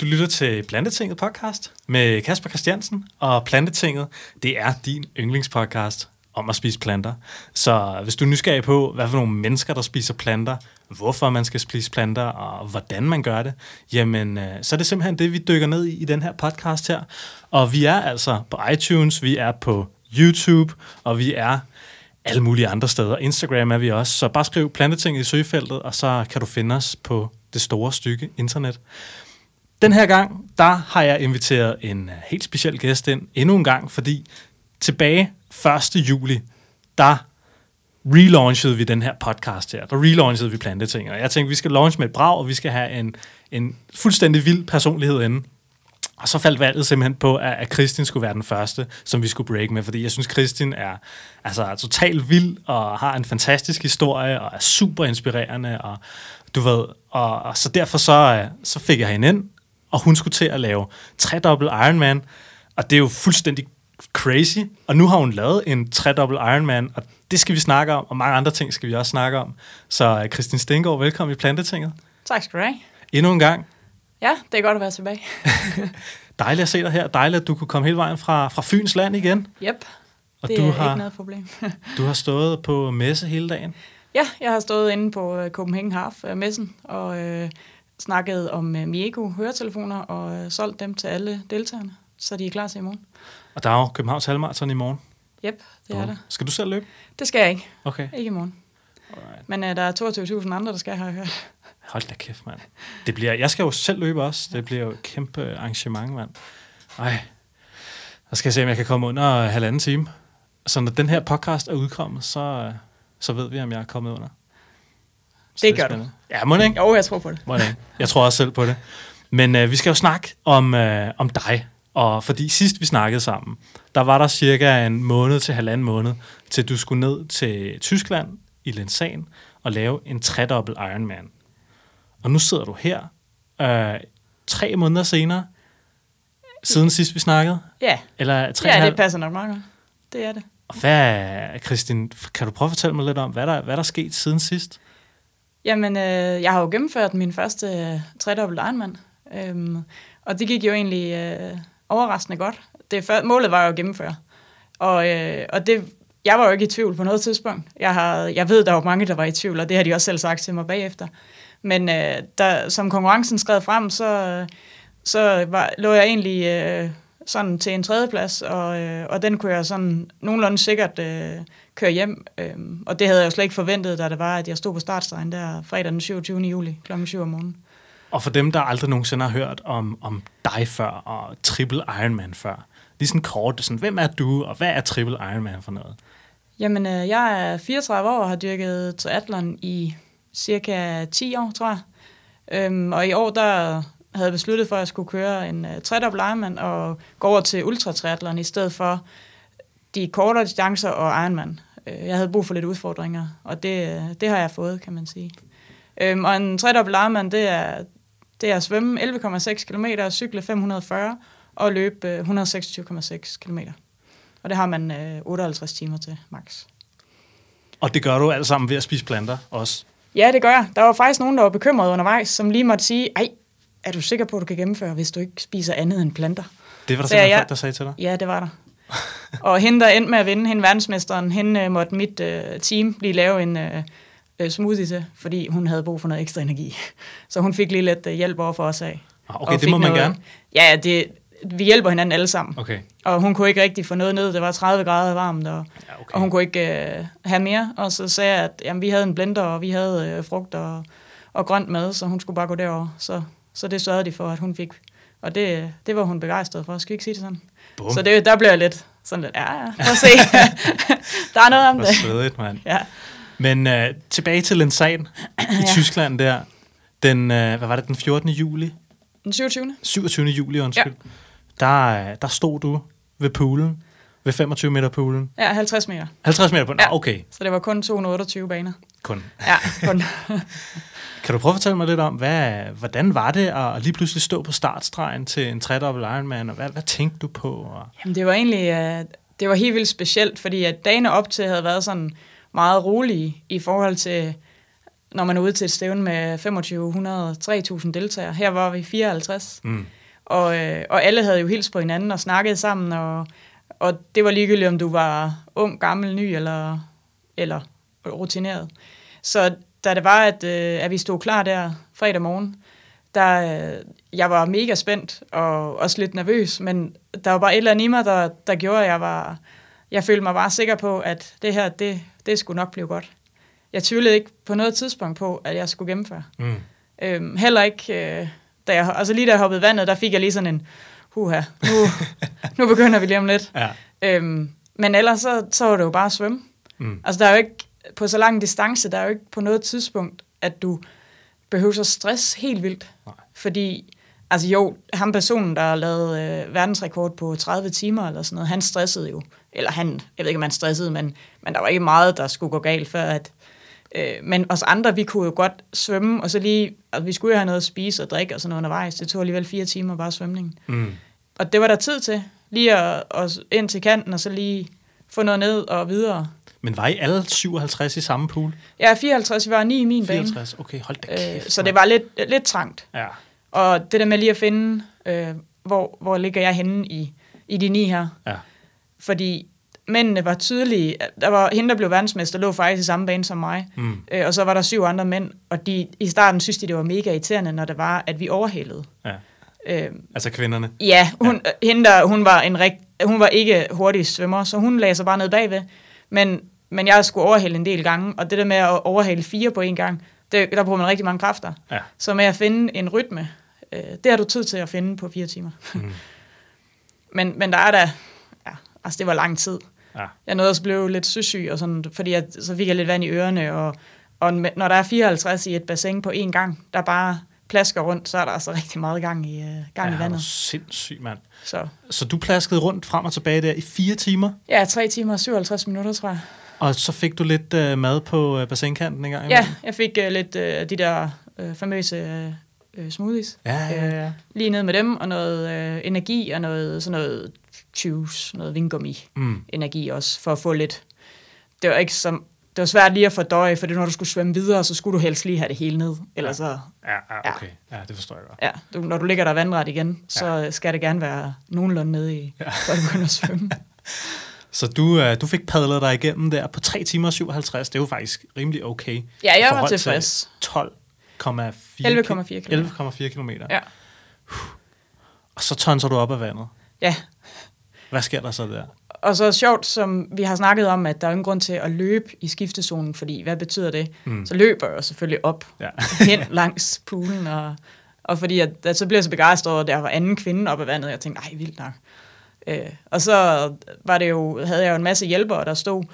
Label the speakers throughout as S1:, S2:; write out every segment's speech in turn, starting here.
S1: Du lytter til Plantetinget podcast med Kasper Christiansen, og Plantetinget, det er din yndlingspodcast om at spise planter. Så hvis du er nysgerrig på, hvad for nogle mennesker, der spiser planter, hvorfor man skal spise planter, og hvordan man gør det, jamen, øh, så er det simpelthen det, vi dykker ned i i den her podcast her. Og vi er altså på iTunes, vi er på YouTube, og vi er alle mulige andre steder. Instagram er vi også, så bare skriv plantetinget i søgefeltet, og så kan du finde os på det store stykke internet. Den her gang, der har jeg inviteret en øh, helt speciel gæst ind endnu en gang, fordi tilbage 1. juli, der relaunchede vi den her podcast her. Der relaunchede vi planteting, og jeg tænkte, vi skal launch med et brag, og vi skal have en, en fuldstændig vild personlighed inde. Og så faldt valget simpelthen på, at, at Kristin skulle være den første, som vi skulle break med, fordi jeg synes, Kristin er altså, totalt vild, og har en fantastisk historie, og er super inspirerende, og du ved, og, og så derfor så, øh, så fik jeg hende ind, og hun skulle til at lave tredobbelt Ironman, og det er jo fuldstændig crazy, og nu har hun lavet en tredobbelt Ironman, og det skal vi snakke om, og mange andre ting skal vi også snakke om. Så uh, Christine Stengård, velkommen i Plantetinget.
S2: Tak skal du have.
S1: Endnu en gang.
S2: Ja, det er godt at være tilbage.
S1: Dejligt at se dig her. Dejligt, at du kunne komme hele vejen fra, fra Fyns land igen.
S2: Yep,
S1: og
S2: det
S1: du
S2: er
S1: har,
S2: ikke noget problem.
S1: du har stået på messe hele dagen.
S2: Ja, jeg har stået inde på uh, Copenhagen Half-messen og uh, snakket om uh, Miego høretelefoner og uh, solgt dem til alle deltagerne, så de er klar til i morgen.
S1: Og der er jo Københavns Halvmarathon i morgen.
S2: Yep, det er der.
S1: Skal du selv løbe?
S2: Det skal jeg ikke.
S1: Okay.
S2: Ikke i morgen.
S1: Alright.
S2: Men uh, der er 22.000 andre, der skal, har jeg hørt.
S1: Hold da kæft, mand. Det bliver, jeg skal jo selv løbe også. Det bliver jo et kæmpe arrangement, mand. Ej. Så skal jeg se, om jeg kan komme under halvanden time. Så når den her podcast er udkommet, så, så ved vi, om jeg er kommet under. Så
S2: Det gør du.
S1: Ja, må det ikke?
S2: Jo, jeg tror på det.
S1: Må det ikke? Jeg tror også selv på det. Men øh, vi skal jo snakke om, øh, om dig. Og fordi sidst vi snakkede sammen, der var der cirka en måned til halvanden måned, til du skulle ned til Tyskland i Lensan og lave en tredobbelt Ironman. Og nu sidder du her, øh, tre måneder senere, siden sidst vi snakkede?
S2: Ja,
S1: Eller tre
S2: ja det passer nok meget godt. Det er det.
S1: Og hvad, Kristin, kan du prøve at fortælle mig lidt om, hvad der, hvad der er sket siden sidst?
S2: Jamen, øh, jeg har jo gennemført min første øh, tredobbelt Ironman, øhm, og det gik jo egentlig øh, overraskende godt. Det før, målet var jo at gennemføre, og, øh, og det, jeg var jo ikke i tvivl på noget tidspunkt. Jeg, har, jeg ved, der var mange, der var i tvivl, og det har de også selv sagt til mig bagefter. Men øh, der, som konkurrencen skred frem, så, så var, lå jeg egentlig øh, sådan til en tredjeplads, og, øh, og den kunne jeg sådan nogenlunde sikkert øh, køre hjem. Øh, og det havde jeg jo slet ikke forventet, da det var, at jeg stod på startstregen der fredag den 27. juli kl. 7 om morgenen.
S1: Og for dem, der aldrig nogensinde har hørt om, om dig før, og Triple Ironman før, lige sådan kort, sådan, hvem er du, og hvad er Triple Ironman for noget?
S2: Jamen, øh, jeg er 34 år og har dyrket triathlon i cirka 10 år, tror jeg. Øhm, og i år, der havde besluttet for, at jeg skulle køre en uh, tredobbelt Ironman og gå over til ultratriathlon i stedet for de kortere distancer og Ironman. Øh, jeg havde brug for lidt udfordringer, og det, øh, det har jeg fået, kan man sige. Øhm, og en tredobbelt Ironman, det er, det er at svømme 11,6 km, cykle 540 og løbe øh, 126,6 km. Og det har man øh, 58 timer til, max.
S1: Og det gør du alt sammen ved at spise planter også.
S2: Ja, det gør jeg. Der var faktisk nogen, der var bekymrede undervejs, som lige måtte sige, ej, er du sikker på, at du kan gennemføre, hvis du ikke spiser andet end planter?
S1: Det var der
S2: Så
S1: simpelthen
S2: jeg-
S1: folk, der sagde til dig.
S2: Ja, det var der. Og hende, der endte med at vinde, hende verdensmesteren, hende øh, måtte mit øh, team lige lave en øh, øh, smoothie til, fordi hun havde brug for noget ekstra energi. Så hun fik lige lidt øh, hjælp over for os af.
S1: Ah, Okay, det må man
S2: noget-
S1: gerne.
S2: Ja, det, vi hjælper hinanden alle sammen.
S1: Okay.
S2: Og hun kunne ikke rigtig få noget ned. Det var 30 grader varmt, og,
S1: Ja, okay.
S2: og hun kunne ikke øh, have mere. Og så sagde jeg, at jamen, vi havde en blender, og vi havde øh, frugt og, og grønt med, så hun skulle bare gå derover. Så, så det sørgede de for, at hun fik. Og det, det var hun begejstret for. Skal vi ikke sige det sådan?
S1: Bum.
S2: Så det, der blev jeg lidt sådan lidt, ja, ja, lad os se. der er noget om
S1: Hvor
S2: det.
S1: svedigt, mand.
S2: Ja.
S1: Men uh, tilbage til Lensan i
S2: Ja.
S1: Tyskland der. Den, uh, hvad var det, den 14. juli?
S2: Den 27.
S1: 27. juli, undskyld. Der, øh, der stod du ved poolen, ved 25 meter poolen.
S2: Ja, 50 meter.
S1: 50 meter på den?
S2: Ja.
S1: Ja. okay,
S2: Så det var kun 228 baner.
S1: kun.
S2: Ja, kun.
S1: Kan du prøve at fortælle mig lidt om, hvad, hvordan var det at lige pludselig stå på startstregen til en tredobbelt Ironman, og hvad, hvad tænkte du på?
S2: Jamen, det var egentlig øh, det var helt vildt specielt, fordi at dagene op til havde været sådan meget rolige i forhold til når man er ude til et stævne med 2500, 3000 deltagere. Her var vi 54.
S1: Mm.
S2: Og, øh, og alle havde jo hilst på hinanden og snakket sammen, og, og det var ligegyldigt, om du var ung, gammel, ny eller, eller rutineret. Så da det var, at, øh, at vi stod klar der fredag morgen, der, øh, jeg var mega spændt og også lidt nervøs, men der var bare et eller andet i mig, der, der gjorde, at jeg var, jeg følte mig bare sikker på, at det her, det, det skulle nok blive godt. Jeg tvivlede ikke på noget tidspunkt på, at jeg skulle gennemføre.
S1: Mm.
S2: Øhm, heller ikke, øh, da jeg, altså lige da jeg hoppede vandet, der fik jeg lige sådan en, huha, nu, nu begynder vi lige om lidt.
S1: Ja.
S2: Øhm, men ellers så, så var det jo bare at svømme.
S1: Mm.
S2: Altså der er jo ikke, på så lang distance, der er jo ikke på noget tidspunkt, at du behøver at stress helt vildt.
S1: Nej.
S2: Fordi, altså jo, ham personen, der har lavet øh, verdensrekord på 30 timer eller sådan noget, han stressede jo. Eller han, jeg ved ikke, om han stressede, men, men der var ikke meget, der skulle gå galt, før at... Øh, men os andre, vi kunne jo godt svømme, og så lige... Altså, vi skulle jo have noget at spise og drikke og sådan noget undervejs. Det tog alligevel fire timer bare svømning.
S1: Mm.
S2: Og det var der tid til. Lige at, at ind til kanten, og så lige få noget ned og videre.
S1: Men var I alle 57 i samme pool?
S2: Er 54, vi var 9 i min bane.
S1: 54? Okay, hold da kæft.
S2: Øh, så det var lidt, lidt trangt.
S1: Ja.
S2: Og det der med lige at finde, øh, hvor, hvor ligger jeg henne i, i de ni her.
S1: Ja.
S2: Fordi mændene var tydelige. Der var hende, der blev verdensmester, lå faktisk i samme bane som mig.
S1: Mm.
S2: Øh, og så var der syv andre mænd, og de, i starten synes de, det var mega irriterende, når det var, at vi overhalede.
S1: ja.
S2: Øh,
S1: Altså kvinderne.
S2: ja, hun, ja. hende der, hun var, en rigt, hun var ikke hurtig svømmer, så hun lagde sig bare ned bagved. Men, men jeg skulle overhale en del gange, og det der med at overhale fire på en gang, det, der bruger man rigtig mange kræfter.
S1: Ja.
S2: Så med at finde en rytme, øh, det har du tid til at finde på fire timer.
S1: Mm.
S2: men, men der er da, ja, altså det var lang tid.
S1: Ja.
S2: Jeg nåede også blive lidt søsyg, og sådan, fordi jeg, så fik jeg lidt vand i ørerne, og, og når der er 54 i et bassin på én gang, der bare plasker rundt, så er der altså rigtig meget gang i, uh, gang
S1: ja,
S2: i vandet.
S1: sindssygt, mand.
S2: Så
S1: Så du plaskede rundt frem og tilbage der i fire timer,
S2: ja, 3 timer og 57 minutter, tror jeg.
S1: og så fik du lidt øh, mad på øh, bassinkanten en gang
S2: Ja,
S1: imellem?
S2: jeg fik uh, lidt uh, de der uh, famøse uh, smoothies.
S1: Ja, ja, ja.
S2: Lige ned med dem, og noget uh, energi, og noget, sådan noget juice, noget vingummi.
S1: Mm.
S2: energi også, for at få lidt... Det var ikke som... Det var svært lige at fordøje, for når du skulle svømme videre, så skulle du helst lige have det hele ned. Ellers så,
S1: Ja, ja, okay. Ja, det forstår jeg godt.
S2: ja, du, når du ligger der vandret igen, så skal det gerne være nogenlunde nede i, ja. før du begynder at svømme.
S1: Så du, øh, du fik padlet dig igennem der på 3 timer og 57. Det er jo faktisk rimelig okay.
S2: Ja, jeg var tilfreds.
S1: 12,4
S2: 11,4
S1: 11,4 kilometer.
S2: Ja.
S1: Og så tonser du op af vandet.
S2: ja.
S1: Hvad sker der så der?
S2: Og så sjovt, som vi har snakket om, at der er ingen grund til at løbe i skiftezonen, fordi hvad betyder det?
S1: Mm.
S2: Så løber jeg selvfølgelig op
S1: Ja.
S2: hen langs poolen, og, og fordi at, at så blev jeg så begejstret over, at der var anden kvinde op ad vandet, og jeg tænkte, ej, vildt nok. Øh, og så var det jo, havde jeg jo en masse hjælpere, der stod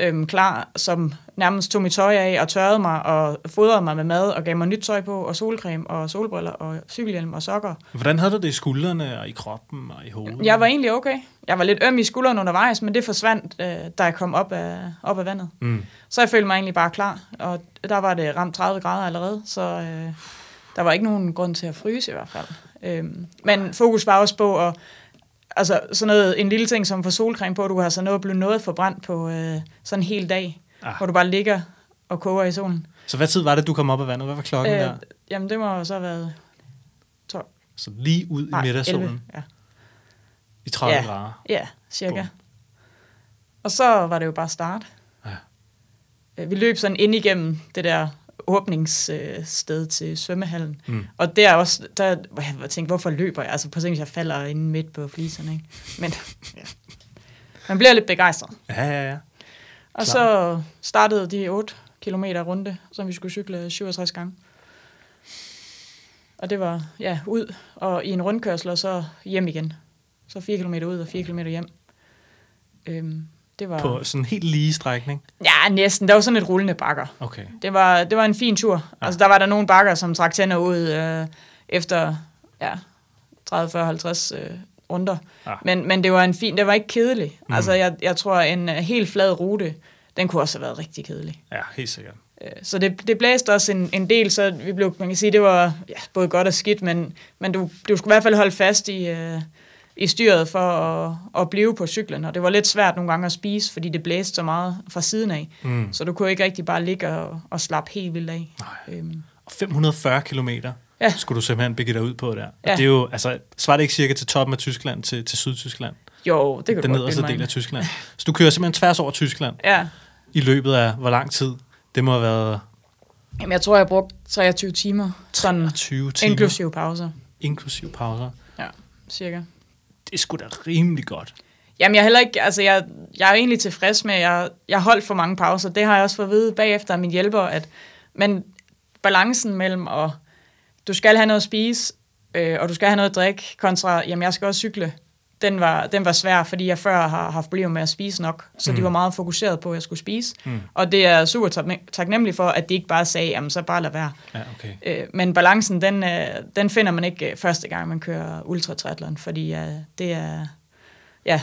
S2: øhm, klar, som nærmest tog mit tøj af og tørrede mig og fodrede mig med mad og gav mig nyt tøj på og solcreme og solbriller og cykelhjelm og sokker.
S1: Hvordan havde du det i skuldrene og i kroppen og i hovedet?
S2: Jeg var egentlig okay. Jeg var lidt øm i skulderen undervejs, men det forsvandt, øh, da jeg kom op af, op af vandet.
S1: Mm.
S2: Så jeg følte mig egentlig bare klar, og der var det ramt 30 grader allerede, så øh, der var ikke nogen grund til at fryse i hvert fald. Øhm, men fokus var også på at, altså sådan noget, en lille ting som for solcreme på, du har så noget blevet noget forbrændt på øh, sådan en hel dag,
S1: Ah.
S2: hvor du bare ligger og koger i solen.
S1: Så hvad tid var det, du kom op af vandet? Hvad var klokken øh, der?
S2: jamen det må jo så have været 12,
S1: Så lige ud i
S2: nej,
S1: middagssolen
S2: 11, ja.
S1: I 30
S2: Ja.
S1: grader.
S2: Ja, cirka.
S1: Bum.
S2: Og så var det jo bare start.
S1: Ja.
S2: Øh, Vi løb sådan ind igennem det der åbningssted til svømmehallen.
S1: Mm.
S2: Og der også, der, hvor jeg tænkte, hvorfor løber jeg? Altså på ting, jeg falder inde midt på fliserne, ikke? Men ja. man bliver lidt begejstret.
S1: Ja, ja, ja.
S2: Og
S1: Klar.
S2: så startede de 8 kilometer runde, som vi skulle cykle 67 gange. Og det var, ja, ud og i en rundkørsel, og så hjem igen. Så 4 kilometer ud og 4 kilometer hjem. Øhm, det var...
S1: På sådan en helt lige strækning.
S2: Ja, næsten. Der var sådan et rullende bakker.
S1: Okay.
S2: Det var, det var en fin tur. Ja. Altså, der var der nogle bakker, som trak tænder ud øh, efter ja, 30, 40, 50 øh, runder.
S1: Ja.
S2: Men, men det var en fin, det var ikke kedeligt.
S1: Mm.
S2: Altså, jeg, jeg tror, en uh, helt flad rute, den kunne også have været rigtig kedelig.
S1: Ja, helt sikkert.
S2: Øh, Så det, det blæste også en, en del, så vi blev, man kan sige, det var ja, både godt og skidt, men, men du, du skulle i hvert fald holde fast i, øh, i styret for at, at blive på cyklen, og det var lidt svært nogle gange at spise, fordi det blæste så meget fra siden af,
S1: Mm.
S2: så du kunne ikke rigtig bare ligge og, og slappe helt vildt af.
S1: Nej.
S2: Øhm,
S1: Og 540 kilometer
S2: Ja.
S1: skulle du simpelthen begive dig ud på der. Og
S2: Ja.
S1: det er jo, altså, svarer det ikke cirka til toppen af Tyskland, til, til Sydtyskland?
S2: jo, det kan
S1: Den nederste del af Tyskland. Så du kører simpelthen tværs over Tyskland
S2: Ja,
S1: i løbet af hvor lang tid? Det må have været
S2: Jamen, jeg tror, jeg har brugt 23 timer, sådan
S1: 20 timer.
S2: inklusive pauser,
S1: Inklusiv pauser.
S2: cirka.
S1: Det er sgu da rimelig godt.
S2: Jamen, jeg er heller ikke, altså, jeg, jeg er egentlig tilfreds med, at jeg, jeg holdt for mange pauser. Det har jeg også fået at vide bagefter af min hjælper, at, men balancen mellem, at du skal have noget at spise, øh, og du skal have noget at drikke, kontra, jamen, jeg skal også cykle, den var, den var svær, fordi jeg før har haft problemer med at spise nok, så mm. de var meget fokuseret på, at jeg skulle spise.
S1: Mm.
S2: Og det er super taknem- taknemmelig for, at de ikke bare sagde, jamen, så bare lad være.
S1: Ja, okay.
S2: Øh, men balancen, den, øh, den finder man ikke øh, første gang, man kører ultratriathlon, fordi øh, det er, ja,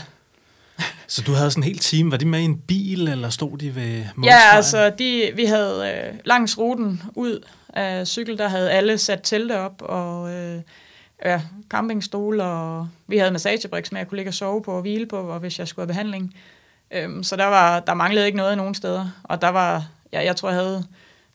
S1: Så du havde sådan en hel time. Var de med i en bil, eller stod de ved
S2: Ja,
S1: målstregen?
S2: altså, de, vi havde øh, langs ruten ud af cykel, der havde alle sat telte op, og øh, ja, campingstole, og vi havde massagebriks med, at jeg kunne ligge og sove på og hvile på, og hvis jeg skulle have behandling. Øhm, så der, var, der manglede ikke noget nogen steder, og der var, ja, jeg tror, jeg havde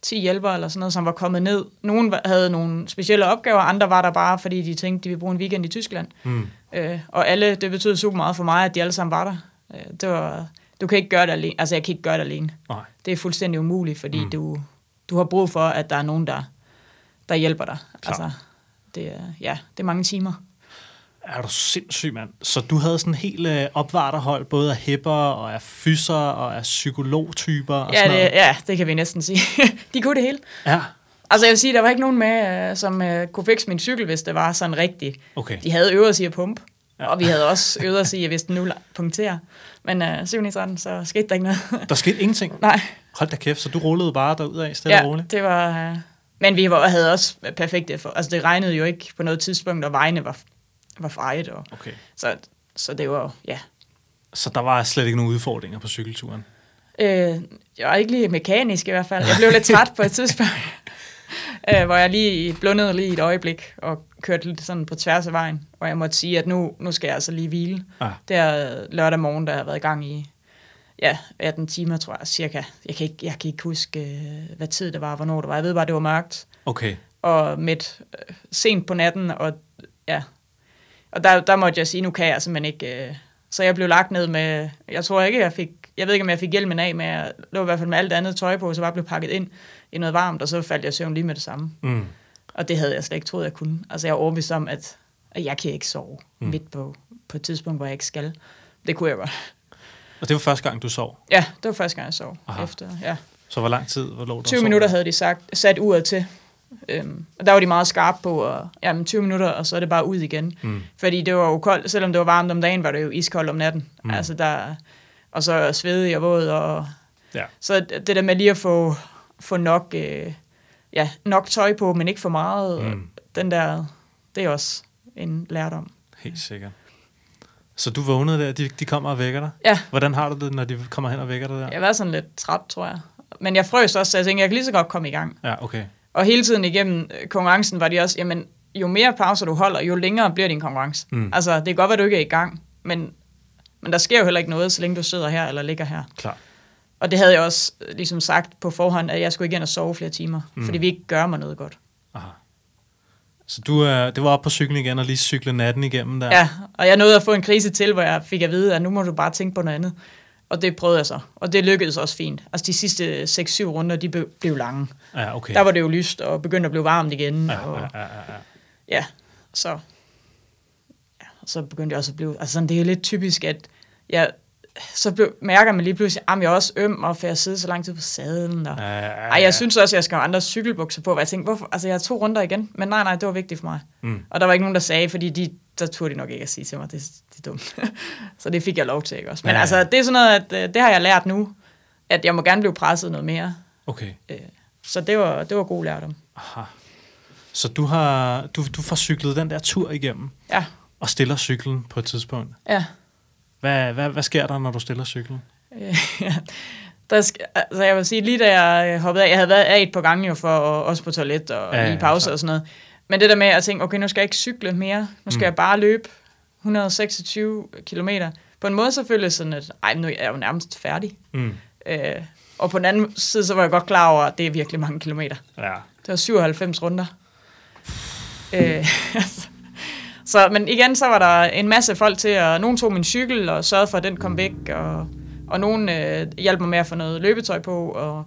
S2: 10 hjælpere eller sådan noget, som var kommet ned. Nogle havde nogle specielle opgaver, andre var der bare, fordi de tænkte, de ville bruge en weekend i Tyskland.
S1: Mm.
S2: Øh, og alle, det betød super meget for mig, at de alle sammen var der. Øh, det var, du kan ikke gøre det alene. Altså, jeg kan ikke gøre det alene
S1: Nej.
S2: det er fuldstændig umuligt, fordi
S1: Mm.
S2: du, du har brug for, at der er nogen, der, der hjælper dig.
S1: Klart.
S2: Altså, det er, ja, det er mange timer.
S1: Er du sindssyg, mand. Så du havde sådan en helt øh, opvarterhold, både af hipper og af fyser og af psykologtyper og
S2: Ja
S1: sådan
S2: det,
S1: noget?
S2: ja, det kan vi næsten sige. De kunne det hele.
S1: Ja,
S2: Altså jeg vil sige, der var ikke nogen med, øh, som øh, kunne fikse min cykel, hvis det var sådan rigtigt.
S1: okay.
S2: De havde øvet i at pumpe,
S1: Ja.
S2: ja. og vi havde også øvet os i, at hvis den nu punkterer. Men øh, 7 13, så skete der ikke noget.
S1: Der skete ingenting.
S2: Nej,
S1: Hold da kæft, så du rullede bare derudad stille og
S2: ja,
S1: roligt?
S2: det var... Øh, men vi var, havde også perfekte... For, altså det regnede jo ikke på noget tidspunkt, og vejene var, var fejet. Og,
S1: Okay.
S2: så, så det var, ja,
S1: Så der var slet ikke nogen udfordringer på cykelturen?
S2: Øh, jeg var ikke lige mekanisk i hvert fald. Jeg blev lidt træt på et tidspunkt, øh, hvor jeg lige blundede lige et øjeblik og kørte lidt sådan på tværs af vejen, og jeg måtte sige, at nu, nu skal jeg altså lige hvile.
S1: Ah.
S2: Det er lørdag morgen, der har været i gang i ja, 18 timer, tror jeg, cirka. Jeg kan ikke, jeg kan ikke huske, øh, hvad tid det var, hvornår det var. Jeg ved bare, det var mørkt
S1: Okay.
S2: og midt øh, sent på natten, og ja, og der, der måtte jeg sige, nu kan jeg simpelthen ikke, øh, så jeg blev lagt ned med, jeg tror ikke, jeg fik, jeg ved ikke, om jeg fik hjelmen af, men jeg lå i hvert fald med alt andet tøj på, så bare blev pakket ind i noget varmt, og så faldt jeg i søvn lige med det samme.
S1: Mm.
S2: Og det havde jeg slet ikke troet, jeg kunne. Altså jeg er overbevist om, at, at jeg kan ikke sove
S1: mm.
S2: midt på, på et tidspunkt, hvor jeg ikke skal. Det kunne jeg godt.
S1: Og det var første gang, du sov?
S2: Ja, det var første gang, jeg sov.
S1: Aha.
S2: Efter, ja.
S1: Så hvor lang tid hvor lå du og
S2: 20
S1: sov?
S2: minutter havde de sagt, sat uret til. Øhm, og der var de meget skarpe på, og, jamen 20 minutter, og så er det bare ud igen.
S1: Mm.
S2: Fordi det var jo koldt, selvom det var varmt om dagen, var det jo iskoldt om natten.
S1: Mm.
S2: Altså der, og så svedig og våd, og
S1: Ja.
S2: så det der med lige at få, få nok, øh, ja, nok tøj på, men ikke for meget,
S1: mm.
S2: den der, det er også en lærdom.
S1: Helt sikkert. Så du vågnede der, de, de kommer og vækker dig?
S2: Ja.
S1: Hvordan har du det, når de kommer hen og vækker dig der?
S2: Jeg var sådan lidt træt, tror jeg. Men jeg frøs også, så jeg tænkte, jeg kan lige så godt komme i gang.
S1: Ja, okay.
S2: Og hele tiden igennem øh, konkurrencen var de også, jamen, jo mere pauser du holder, jo længere bliver din konkurrence.
S1: Mm.
S2: Altså, det kan godt være, du ikke er i gang, men, men der sker jo heller ikke noget, så længe du sidder her eller ligger her.
S1: Klar.
S2: Og det havde jeg også øh, ligesom sagt på forhånd, at jeg skulle igen og sove flere timer,
S1: Mm.
S2: mm. fordi vi ikke gør mig noget godt.
S1: Så du, øh, det var op på cyklen igen og lige cykle natten igennem der?
S2: Ja, og jeg nåede at få en krise til, hvor jeg fik at vide, at nu må du bare tænke på noget andet. Og det prøvede jeg så, og det lykkedes også fint. Altså de sidste 6-7 runder, de blev, lange.
S1: Ja, okay.
S2: Der var det jo lyst og begyndte at blive varmt igen.
S1: ja,
S2: og,
S1: ja, ja, ja.
S2: ja, så, ja, så begyndte jeg også at blive, altså sådan, det er lidt typisk, at jeg, så blev, mærker man lige pludselig, at jeg er også øm, og får jeg sidde så lang tid på sadlen. Og,
S1: Ja, ja, ja,
S2: ej, jeg synes også, at jeg skal have andre cykelbukser på, hvor jeg tænkte, hvorfor, altså jeg har to runder igen, men nej, nej, det var vigtigt for mig.
S1: Mm.
S2: Og der var ikke nogen, der sagde, fordi de, der turde de nok ikke at sige til mig, det, det er dumt. så det fik jeg lov til, ikke også? Men
S1: Ja,
S2: ja,
S1: ja.
S2: altså, det er sådan noget, at øh, det har jeg lært nu, at jeg må gerne blive presset noget mere.
S1: Okay.
S2: Øh, Så det var, det var god lærdom.
S1: Aha. Så du har du, du får cyklet den der tur igennem
S2: Ja,
S1: og stiller cyklen på et tidspunkt.
S2: ja.
S1: Hvad, hvad, hvad sker der, når du stiller cyklen?
S2: Ja. Der skal, altså jeg vil sige, lige da jeg øh, hoppede af, jeg havde været af et par gange jo for at- også på toilet og
S1: Ja,
S2: ja,
S1: ja,
S2: lige pause
S1: klart.
S2: og sådan noget. Men det der med at tænke, okay, nu skal jeg ikke cykle mere, nu skal
S1: Mm.
S2: jeg bare løbe 126 kilometer. På en måde det sådan, at ej, nu er jeg jo nærmest færdig.
S1: Mm.
S2: Øh, og på den anden side, så var jeg godt klar over, at det er virkelig mange kilometer.
S1: Ja.
S2: Det var 97 runder. Øh, så, men igen, så var der en masse folk til, og nogen tog min cykel og sørgede for, at den kom væk, og, og nogen øh, hjalp mig med at få noget løbetøj på, og,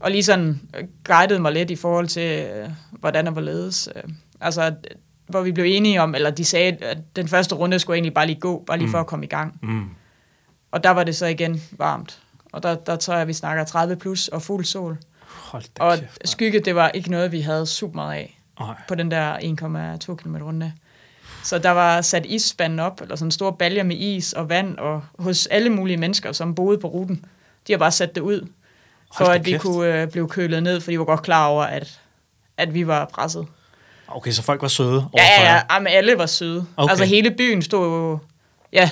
S2: og lige sådan øh, guidede mig lidt i forhold til, øh, hvordan der var ledes. Øh, altså, at- hvor vi blev enige om, eller de sagde, at den første runde skulle egentlig bare lige gå, bare lige for at komme i gang.
S1: Mm.
S2: Og der var det så igen varmt. Og der, der tror jeg, vi snakker 30 plus og fuld sol.
S1: Hold da
S2: Og
S1: kæft, mand.
S2: skygge, det var ikke noget, vi havde super meget af
S1: Nej.
S2: på den der 1,2 km runde. Så der var sat isspanden op, eller sådan en stor balje med is og vand, og hos alle mulige mennesker, som boede på ruten, de har bare sat det ud, for at vi
S1: kæft.
S2: kunne øh, blive kølet ned, for de var godt klar over, at, at vi var presset.
S1: Okay, så folk var søde
S2: Ja, ja, ja. Jamen, alle var søde.
S1: Okay.
S2: Altså hele byen stod jo, ja,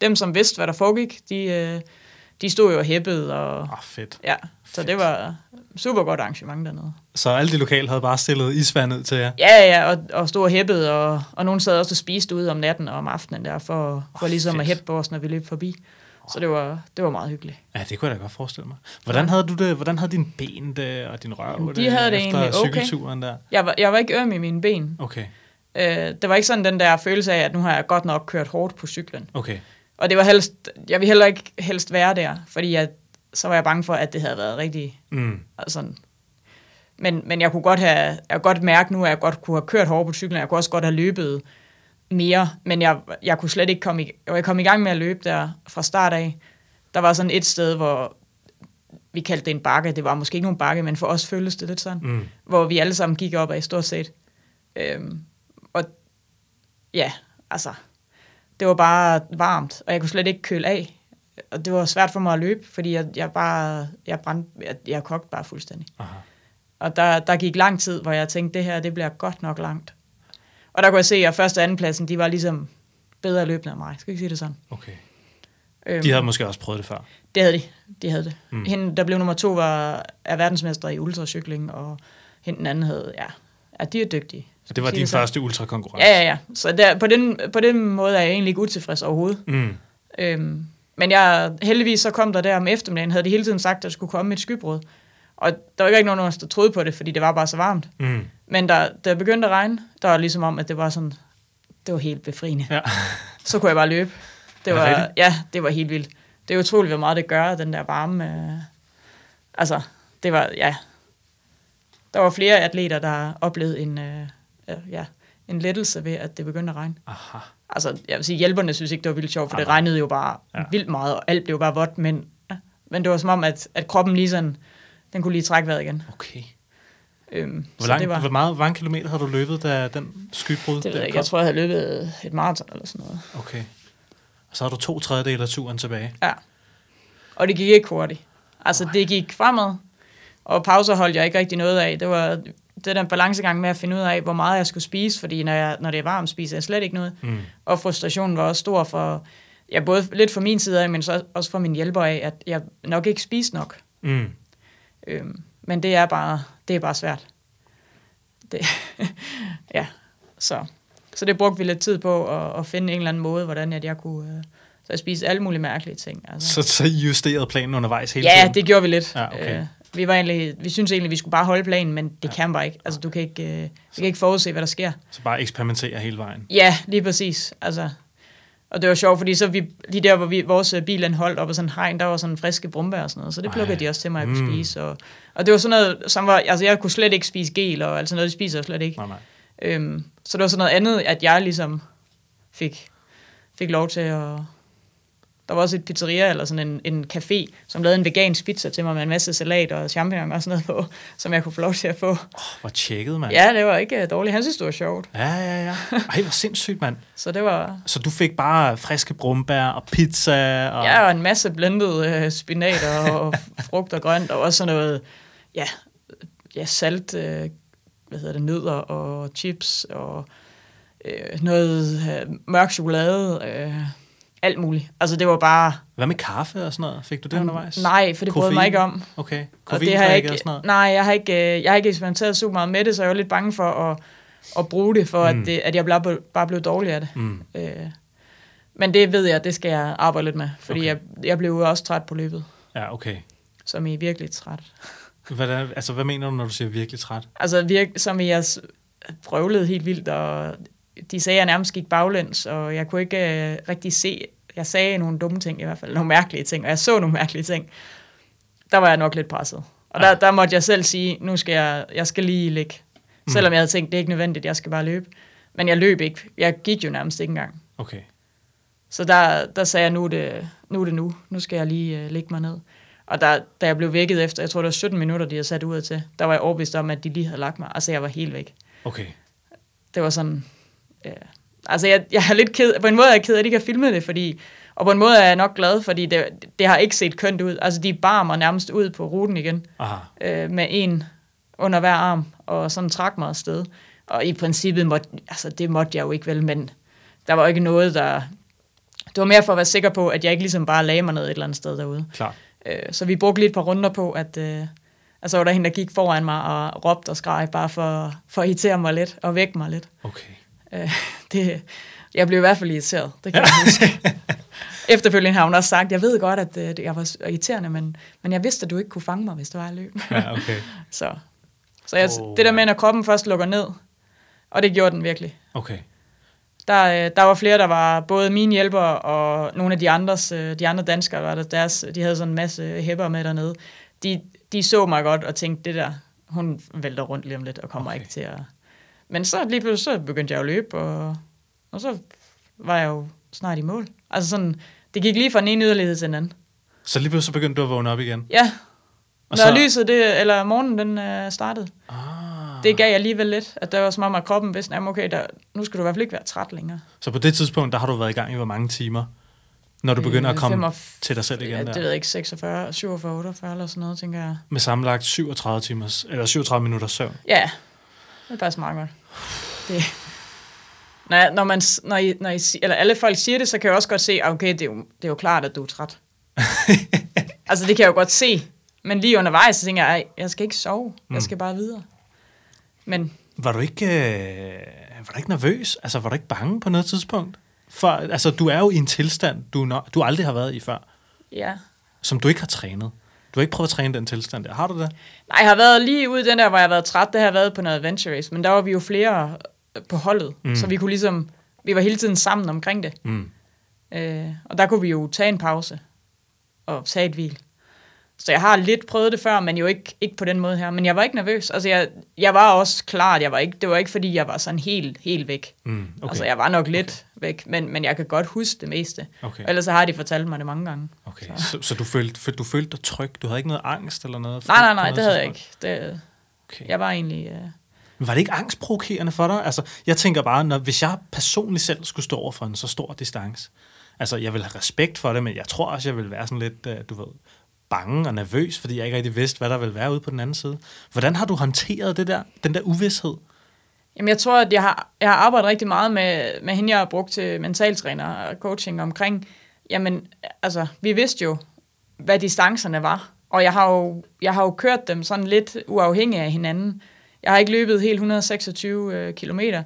S2: dem som vidste, hvad der foregik, de, øh, de stod jo og hæppede, og
S1: Åh, fedt.
S2: ja, så
S1: Fedt.
S2: det var super godt arrangement dernede.
S1: Så alle de lokale havde bare stillet isvand ud til jer?
S2: Ja, ja, og, og stod og hæppede, og, og nogen sad også og spiste ude om natten og om aftenen der, for, for
S1: Åh,
S2: ligesom at
S1: fedt.
S2: hæppe på os, når vi løb forbi. Så det var, det var meget hyggeligt.
S1: Ja, det kunne jeg da godt forestille mig. Hvordan havde du det? Hvordan havde dine ben det, og din røv
S2: de
S1: det,
S2: havde det
S1: efter
S2: egentlig okay.
S1: cykelturen der?
S2: Jeg var, jeg var ikke øm i mine ben.
S1: Okay,
S2: Øh, det var ikke sådan den der følelse af, at nu har jeg godt nok kørt hårdt på cyklen.
S1: okay.
S2: Og det var helst, jeg ville heller ikke helst være der, fordi jeg, så var jeg bange for, at det havde været rigtig
S1: Mm.
S2: altså, men, men jeg kunne godt have, jeg kunne godt mærke nu, at jeg godt kunne have kørt hårdt på cyklen. Jeg kunne også godt have løbet mere, men jeg, jeg kunne slet ikke komme i, jeg kom i gang med at løbe der fra start af. Der var sådan et sted, hvor vi kaldte det en bakke. Det var måske ikke nogen bakke, men for os føltes det lidt sådan.
S1: Mm.
S2: Hvor vi alle sammen gik op af stort set. Øhm, og ja, altså, det var bare varmt, og jeg kunne slet ikke køle af. Og det var svært for mig at løbe, fordi jeg, jeg bare, jeg brændte, jeg, jeg kogte bare fuldstændig.
S1: Aha.
S2: Og der, der gik lang tid, hvor jeg tænkte, det her, det bliver godt nok langt. Og der kunne jeg se, at første og anden pladsen, de var ligesom bedre løbende end mig. Skal ikke sige det sådan?
S1: Okay.
S2: Øhm,
S1: De havde måske også prøvet det før.
S2: Det havde de. De havde det.
S1: Mm.
S2: Hende, der blev nummer to, var, er verdensmester i ultracykling, og hende den anden havde, ja, ja de er dygtige.
S1: Så det var din
S2: sådan.
S1: første ultrakonkurrence?
S2: Ja, ja, ja. Så der, på, den, på den måde er jeg egentlig ikke utilfreds overhovedet.
S1: Mm.
S2: Øhm, men jeg, heldigvis så kom der der om eftermiddagen, havde de hele tiden sagt, at der skulle komme et skybrud. Og der var ikke nogen af os, der troede på det, fordi det var bare så varmt.
S1: Mm.
S2: Men da da det begyndte at regne, der var ligesom om, at det var sådan, det var helt befriende.
S1: Ja.
S2: Så kunne jeg bare løbe. Det
S1: det
S2: var,
S1: rigtigt?
S2: ja, det var helt vildt. Det er utroligt, hvor meget det gør, den der varme. Øh, altså, det var, ja. Der var flere atleter, der oplevede en, øh, ja, en lettelse ved, at det begyndte at regne.
S1: Aha.
S2: Altså, jeg vil sige, hjælperne synes ikke, det var vildt sjovt, for
S1: Nej,
S2: det
S1: nej.
S2: regnede jo bare
S1: Ja.
S2: vildt meget, og alt blev bare vådt, men, ja, men det var som om, at, at kroppen lige sådan, den kunne lige trække vejret igen.
S1: Okay.
S2: Øhm,
S1: Hvor, lang,
S2: det var,
S1: hvor, meget, hvor mange kilometer har du løbet, da den skybrud
S2: det ved jeg ikke. Jeg tror, jeg havde løbet et maraton eller sådan noget.
S1: Okay. Og så har du to tredjedele af turen tilbage.
S2: Ja. Og det gik ikke hurtigt. Altså, det gik fremad, og pauser holdt jeg ikke rigtig noget af. Det var det der balancegang med at finde ud af, hvor meget jeg skulle spise, fordi når, jeg, når det er varmt, spiser jeg slet ikke noget.
S1: Mm.
S2: Og frustrationen var også stor for, ja, både lidt fra min side af, men så også for min hjælper af, at jeg nok ikke spiste nok.
S1: Mm.
S2: Øhm, men det er bare, det er bare svært. Det, ja, så. Så det brugte vi lidt tid på at, at finde en eller anden måde, hvordan at jeg kunne... Øh, så jeg spiste alle mulige mærkelige ting. Altså.
S1: Så, så I justerede planen undervejs hele
S2: Ja,
S1: tiden?
S2: det gjorde vi lidt.
S1: Ja, okay.
S2: Øh, vi, var egentlig, vi synes egentlig, vi skulle bare holde planen, men det kan bare ikke. Altså, du kan ikke, øh, vi kan ikke forudse, hvad der sker.
S1: Så bare eksperimentere hele vejen.
S2: Ja, lige præcis. Altså, og det var sjovt, fordi så vi, lige der, hvor vi, vores øh, bil holdt op og sådan hegn, der var sådan friske brumbær og sådan noget, så det plukkede
S1: Ej.
S2: de også til mig, at jeg
S1: Mm.
S2: spise. Og, og det var sådan noget, som var, altså jeg kunne slet ikke spise gel, og altså noget, de spiser slet ikke.
S1: Nej, nej.
S2: Øhm, så det var sådan noget andet, at jeg ligesom fik, fik lov til at... Der var også et pizzeria, eller sådan en, en café, som lavede en vegansk pizza til mig med en masse salat og champignon og sådan noget på, som jeg kunne få lov til at få.
S1: Oh, hvor tjekket, mand.
S2: Ja, det var ikke øh, dårligt. Han synes, det var sjovt.
S1: Ja, ja, ja. Ej, hvor sindssygt, mand.
S2: Så det var...
S1: Så du fik bare friske brumbær og pizza og...
S2: Ja, og en masse blendet øh, spinat og frugt og grønt, og også sådan noget, ja, ja salt, øh, hvad hedder det, nødder og chips, og øh, noget øh, mørk chokolade, øh, alt muligt. Altså, det var bare...
S1: Hvad med kaffe og sådan noget? Fik du det undervejs?
S2: Nej, for det brød mig ikke om.
S1: Okay.
S2: Og det har jeg
S1: og
S2: ikke,
S1: sådan noget?
S2: nej, jeg har ikke, øh, jeg har ikke eksperimenteret super meget med det, så jeg var lidt bange for at, at bruge det, for
S1: Mm.
S2: at, det, at jeg bare bare blev dårlig af det.
S1: Mm.
S2: Øh, Men det ved jeg, det skal jeg arbejde lidt med, fordi
S1: Okay.
S2: jeg, jeg blev også træt på løbet,
S1: Ja, okay.
S2: som i virkelig træt.
S1: Hvad, er, altså, hvad mener du, når du siger virkelig træt?
S2: Altså virk, som jeg vrøvlede helt vildt, og de sagde, at jeg nærmest gik baglæns, og jeg kunne ikke øh, rigtig se, jeg sagde nogle dumme ting i hvert fald, nogle mærkelige ting, og jeg så nogle mærkelige ting. Der var jeg nok lidt presset. Og der, der måtte jeg selv sige, nu skal jeg, jeg skal lige ligge.
S1: Mm.
S2: Selvom jeg havde tænkt, det er ikke nødvendigt, jeg skal bare løbe. Men jeg løb ikke. Jeg gik jo nærmest ikke engang.
S1: Okay.
S2: Så der, der sagde jeg, nu er, det, nu er det nu. Nu skal jeg lige øh, lægge mig ned. Og der, da jeg blev vækket efter, jeg tror det var 17 minutter, de havde sat ud til, der var jeg overbevist om, at de lige havde lagt mig. Altså jeg var helt væk.
S1: Okay.
S2: Det var sådan... Ja. Altså jeg, jeg er lidt ked, på en måde er jeg ked af, at de ikke har filmet det, fordi, og på en måde er jeg nok glad, fordi det, det har ikke set kønt ud. Altså de bar mig nærmest ud på ruten igen,
S1: Aha.
S2: øh, med en under hver arm, og sådan trak mig afsted. Og i princippet måtte, altså det måtte jeg jo ikke vel, men der var ikke noget, der... Det var mere for at være sikker på, at jeg ikke ligesom bare lagde mig ned et eller andet sted derude.
S1: Klart.
S2: Øh, så vi brugte lige et par runder på, at øh, altså var der en, der gik foran mig og råbte og skreg, bare for, for at irritere mig lidt og vække mig lidt.
S1: Okay.
S2: Øh, det, jeg blev i hvert fald irriteret, det kan jeg huske. Efterfølgende har hun også sagt, jeg ved godt, at øh, jeg var irriterende, men, men jeg vidste, at du ikke kunne fange mig, hvis det var løb.
S1: Ja, okay.
S2: så så jeg,
S1: Oh,
S2: det der med,
S1: ja.
S2: når kroppen først lukker ned, og det gjorde den virkelig.
S1: Okay.
S2: Der, øh, der var flere, der var både mine hjælpere og nogle af de andres, de andre danskere, var der, deres, de havde sådan en masse hæpper med dernede. De, de så mig godt og tænkte, det der, hun vælter rundt lige om lidt og kommer
S1: okay.
S2: ikke til at... Men så lige pludselig, så begyndte jeg at løbe, og, og så var jeg jo snart i mål. Altså sådan, det gik lige fra den ene yderlighed til den anden.
S1: Så lige pludselig så begyndte du at vågne op igen?
S2: Ja,
S1: Og
S2: når
S1: så-
S2: lyset, det, eller morgenen, den øh, startede,
S1: Ah.
S2: det gav jeg alligevel lidt, at der var som om, at kroppen vidste, at okay, der, nu skal du i hvert fald ikke være træt længere.
S1: Så på det tidspunkt, der har du været i gang i hvor mange timer? Når du begynder at
S2: Øh,
S1: komme
S2: 45
S1: til dig selv igen
S2: Ja, det
S1: der?
S2: ved jeg ikke, 46, 47, 48 eller sådan noget, tænker jeg.
S1: Med sammenlagt 37 timers, eller 37 minutter søvn.
S2: Ja, det er faktisk meget godt. Det, når, når, man, når, I, når I, eller alle folk siger det, så kan jeg også godt se, okay, det er jo, det er jo klart, at du er træt. altså, det kan jeg jo godt se. Men lige undervejs, så tænker jeg, "Ej, jeg skal ikke sove.
S1: Mm.
S2: Jeg skal bare videre. Men
S1: Var du ikke, øh, var du ikke nervøs? Altså, var du ikke bange på noget tidspunkt? For, altså, du er jo i en tilstand, du, du aldrig har været i før,
S2: ja,
S1: som du ikke har trænet. Du har ikke prøvet at træne den tilstand der. Har du det?
S2: Nej, jeg har været lige ude den der, hvor jeg har været træt. Det har jeg været på noget adventure race, men der var vi jo flere øh, på holdet,
S1: mm.
S2: så vi kunne ligesom, vi var hele tiden sammen omkring det.
S1: Mm.
S2: Øh, og der kunne vi jo tage en pause og tage et hvil. Så jeg har lidt prøvet det før, men jo ikke, ikke på den måde her. Men jeg var ikke nervøs. Altså, jeg, jeg var også klar, at jeg var ikke, det var ikke, fordi jeg var sådan helt, helt væk.
S1: Mm.
S2: Okay. Altså, jeg var nok lidt okay. væk, men, men jeg kan godt huske det meste.
S1: Okay.
S2: Ellers så har de fortalt mig det mange gange.
S1: Okay, så, så du, følte, du følte dig tryg? Du havde ikke noget angst eller noget?
S2: Nej, nej, nej, det havde jeg ikke. Det,
S1: Okay.
S2: jeg var egentlig... Øh,
S1: Men var det ikke angstprovokerende for dig? Altså, jeg tænker bare, når, hvis jeg personligt selv skulle stå over for en så stor distance, altså, jeg vil have respekt for det, men jeg tror også, jeg vil være sådan lidt, øh, du ved, bange og nervøs, fordi jeg ikke rigtig vidste, hvad der ville være ude på den anden side. Hvordan har du håndteret det der, den der uvidshed?
S2: Jamen, jeg tror, at jeg har, jeg har arbejdet rigtig meget med, med hende, jeg har brugt til mentaltræner og coaching omkring, jamen, altså, vi vidste jo, hvad distancerne var, og jeg har jo, jeg har jo kørt dem sådan lidt uafhængigt af hinanden. Jeg har ikke løbet helt 126 øh, kilometer,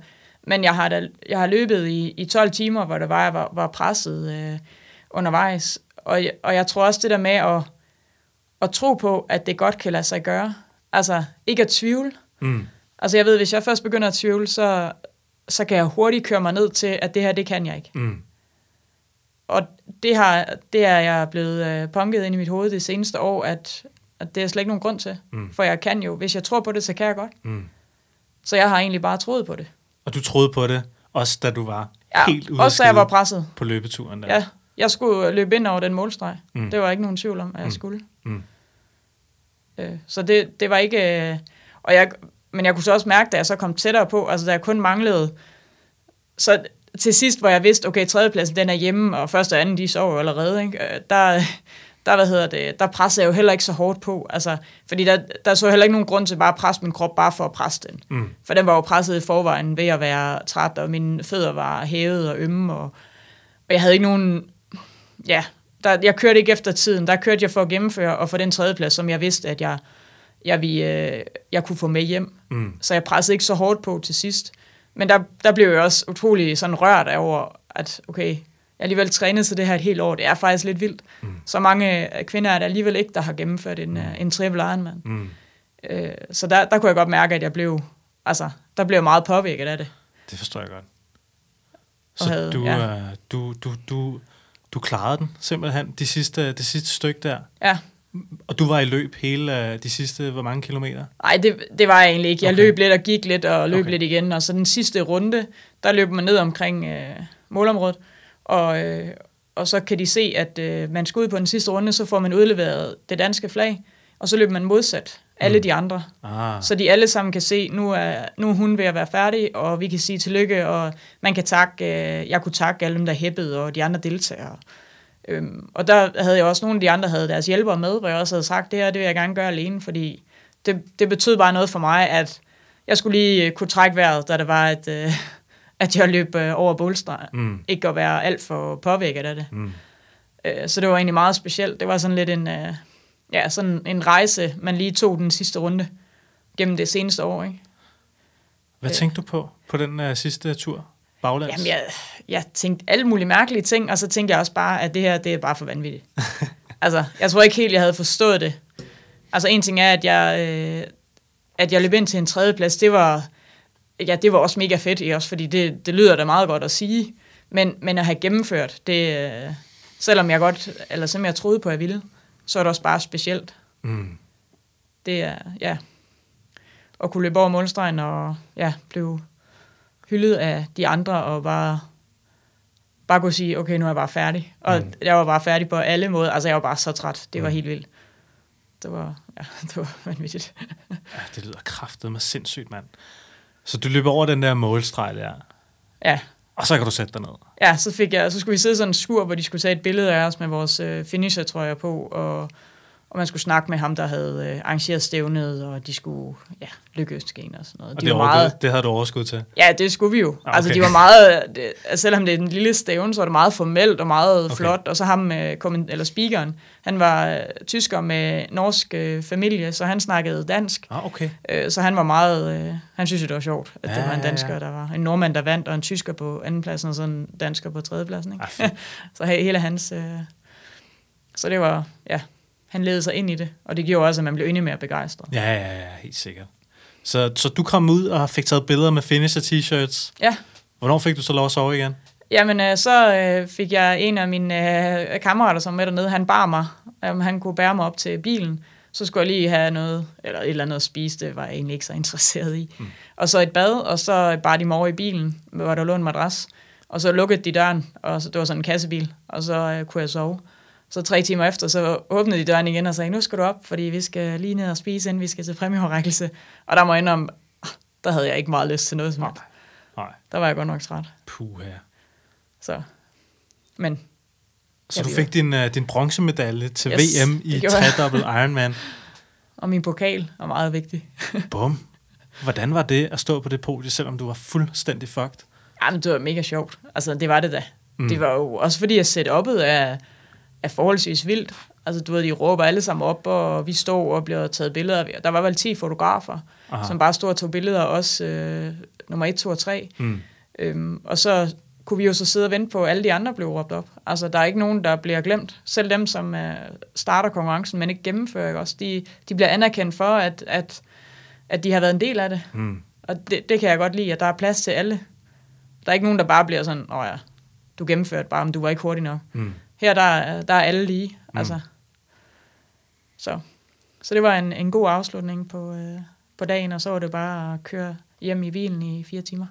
S2: men jeg har, da, jeg har løbet i, i 12 timer, hvor det var, jeg var, var presset øh, undervejs. Og, og jeg tror også det der med at, at tro på, at det godt kan lade sig gøre. Altså, ikke at tvivle.
S1: Mm.
S2: Altså jeg ved, hvis jeg først begynder at tvivle, så, så kan jeg hurtigt køre mig ned til, at det her, det kan jeg ikke.
S1: Mm.
S2: Og det, har, det er jeg blevet øh, punket ind i mit hoved det seneste år, at, at det er slet ikke nogen grund til.
S1: Mm.
S2: For jeg kan jo, hvis jeg tror på det, så kan jeg godt.
S1: Mm.
S2: Så jeg har egentlig bare troet på det.
S1: Og du troede på det, også da du var
S2: Ja,
S1: helt ude
S2: også da jeg var presset.
S1: på løbeturen der.
S2: Ja, jeg skulle løbe ind over den målstreg.
S1: Mm.
S2: Det var ikke nogen tvivl om, at jeg
S1: Mm.
S2: skulle.
S1: Mm.
S2: Øh, så det, det var ikke... Øh, og jeg, men jeg kunne så også mærke, da jeg så kom tættere på, altså da jeg kun manglede... Så til sidst, hvor jeg vidste, okay, tredjepladsen den er hjemme, og første og anden, de sover allerede, ikke? Øh, Der, der, hvad hedder det, der pressede jeg jo heller ikke så hårdt på. Altså, fordi der, der så heller ikke nogen grund til bare at presse min krop, bare for at presse den.
S1: Mm.
S2: For den var jo presset i forvejen ved at være træt, og mine fødder var hævet og ømme, og, og jeg havde ikke nogen... Ja, der, jeg kørte ikke efter tiden. Der kørte jeg for at gennemføre og få den tredjeplads, som jeg vidste, at jeg, jeg, ville, øh, jeg kunne få med hjem.
S1: Mm.
S2: Så jeg pressede ikke så hårdt på til sidst. Men der, der blev jeg også utrolig sådan rørt over, at okay, jeg alligevel trænet til det her et helt år. Det er faktisk lidt vildt. Mm. Så mange øh, kvinder er der alligevel ikke, der har gennemført en, mm. en triple Ironman. Mm. Øh, så der, der kunne jeg godt mærke, at jeg blev, altså, der blev meget påvirket af det.
S1: Det forstår jeg godt. Så havde, du, ja. uh, du, du, du, du klarede den simpelthen de sidste, det sidste stykke der?
S2: Ja.
S1: Og du var i løb hele de sidste, hvor mange kilometer?
S2: Nej, det, det var jeg egentlig ikke. Jeg okay. løb lidt og gik lidt og løb okay. lidt igen. Og så den sidste runde, der løb man ned omkring øh, målområdet. Og, øh, og så kan de se, at øh, man skal ud på den sidste runde, så får man udleveret det danske flag. Og så løber man modsat alle mm. de andre. Ah. Så de alle sammen kan se, nu er, nu er hun ved at være færdig, og vi kan sige tillykke, og man kan takke, øh, jeg kunne takke alle dem, der hæppede, og de andre deltagere. Øhm, og der havde jeg også nogle af de andre, havde deres hjælpere med, hvor jeg også havde sagt, det her, det vil jeg gerne gøre alene, fordi det, det betød bare noget for mig, at jeg skulle lige øh, kunne trække vejret, da det var, at, øh, at jeg løb øh, over bålstregen. Mm. Ikke at være alt for påvirket af det. Mm. Øh, så det var egentlig meget specielt. Det var sådan lidt en, øh, ja, sådan en rejse, man lige tog den sidste runde gennem det seneste år. Ikke?
S1: Hvad øh. tænkte du på, på den uh, sidste tur? Baglands?
S2: Jamen, jeg, jeg tænkte alle mulige mærkelige ting, og så tænkte jeg også bare, at det her, det er bare for vanvittigt. altså, jeg tror ikke helt, jeg havde forstået det. Altså, en ting er, at jeg, øh, at jeg løb ind til en tredjeplads, det var, ja, det var også mega fedt, også, fordi det, det lyder da meget godt at sige. Men, men at have gennemført, det, øh, selvom jeg godt, eller som jeg troede på, at jeg ville, så er det også bare specielt. Mm. Det er, ja, at kunne løbe over målstregen og ja, blive hyldet af de andre og bare, bare kunne sige, okay, nu er jeg bare færdig. Og mm. jeg var bare færdig på alle måder. Altså, jeg var bare så træt. Det var mm. helt vildt. Det var, ja, det var vanvittigt.
S1: ja, det lyder kraftet med sindssygt, mand. Så du løber over den der målstreg der?
S2: Ja.
S1: Og så kan du sætte dig ned?
S2: Ja, så, fik jeg, så skulle vi sidde sådan en skur, hvor de skulle tage et billede af os med vores øh, finisher, tror jeg, på, og og man skulle snakke med ham, der havde øh, arrangeret stævnet, og de skulle ja, lykkeønske og sådan noget.
S1: Og de det, var meget, det havde du overskud til?
S2: Ja, det skulle vi jo. Okay. Altså, de var meget, det, altså, selvom det er en lille stævne, så var det meget formelt og meget okay. flot. Og så ham, øh, eller speakeren, han var øh, tysker med norsk øh, familie, så han snakkede dansk.
S1: Ah, okay.
S2: Øh, så han var meget, øh, han synes det var sjovt, at ja, det var en dansker, der var en nordmand, der vandt, og en tysker på andenpladsen, og så en dansker på tredjepladsen. Ikke? Ah, så hele hans... Øh, så det var, ja, han ledede sig ind i det, og det gjorde også, at man blev endnu mere begejstret.
S1: Ja, ja, ja, helt sikkert. Så, så du kom ud og fik taget billeder med finisher t-shirts?
S2: Ja.
S1: Hvornår fik du så lov at sove igen?
S2: Jamen, øh, så øh, fik jeg en af mine øh, kammerater, som med dernede, han bar mig. Um, han kunne bære mig op til bilen. Så skulle jeg lige have noget, eller et eller andet at spise, det var jeg egentlig ikke så interesseret i. Mm. Og så et bad, og så bar de mig over i bilen, hvor der lå en madras. Og så lukkede de døren, og så, det var sådan en kassebil, og så øh, kunne jeg sove. Så tre timer efter, så åbnede de døren igen og sagde, nu skal du op, fordi vi skal lige ned og spise, inden vi skal til præmieoverrækkelse. Og der må jeg indrømme, der havde jeg ikke meget lyst til noget som helst. Nej. Der var jeg godt nok træt.
S1: Puh, ja.
S2: Så, men...
S1: Så du fik din, uh, din bronzemedalje til yes, VM i tredobbelt Ironman.
S2: og min pokal var meget vigtig.
S1: Bum. Hvordan var det at stå på det podie, selvom du var fuldstændig fucked?
S2: Jamen, det var mega sjovt. Altså, det var det da. Mm. Det var jo også fordi, jeg setup'et af er forholdsvis vildt. Altså, du ved, de råber alle sammen op, og vi står og bliver taget billeder. Der var vel 10 fotografer, Aha. som bare stod og tog billeder, også øh, nummer 1, 2 og 3. Mm. Øhm, og så kunne vi jo så sidde og vente på, at alle de andre blev råbt op. Altså, der er ikke nogen, der bliver glemt. Selv dem, som uh, starter konkurrencen, men ikke gennemfører, ikke også? De, de bliver anerkendt for, at, at, at de har været en del af det. Mm. Og det, det kan jeg godt lide, at der er plads til alle. Der er ikke nogen, der bare bliver sådan, åh ja, du gennemførte bare, men du var ikke hurtig nok. Mm. Her der, der er alle lige. Mm. Altså. Så. så det var en, en god afslutning på, øh, på dagen, og så var det bare at køre hjem i bilen i fire timer.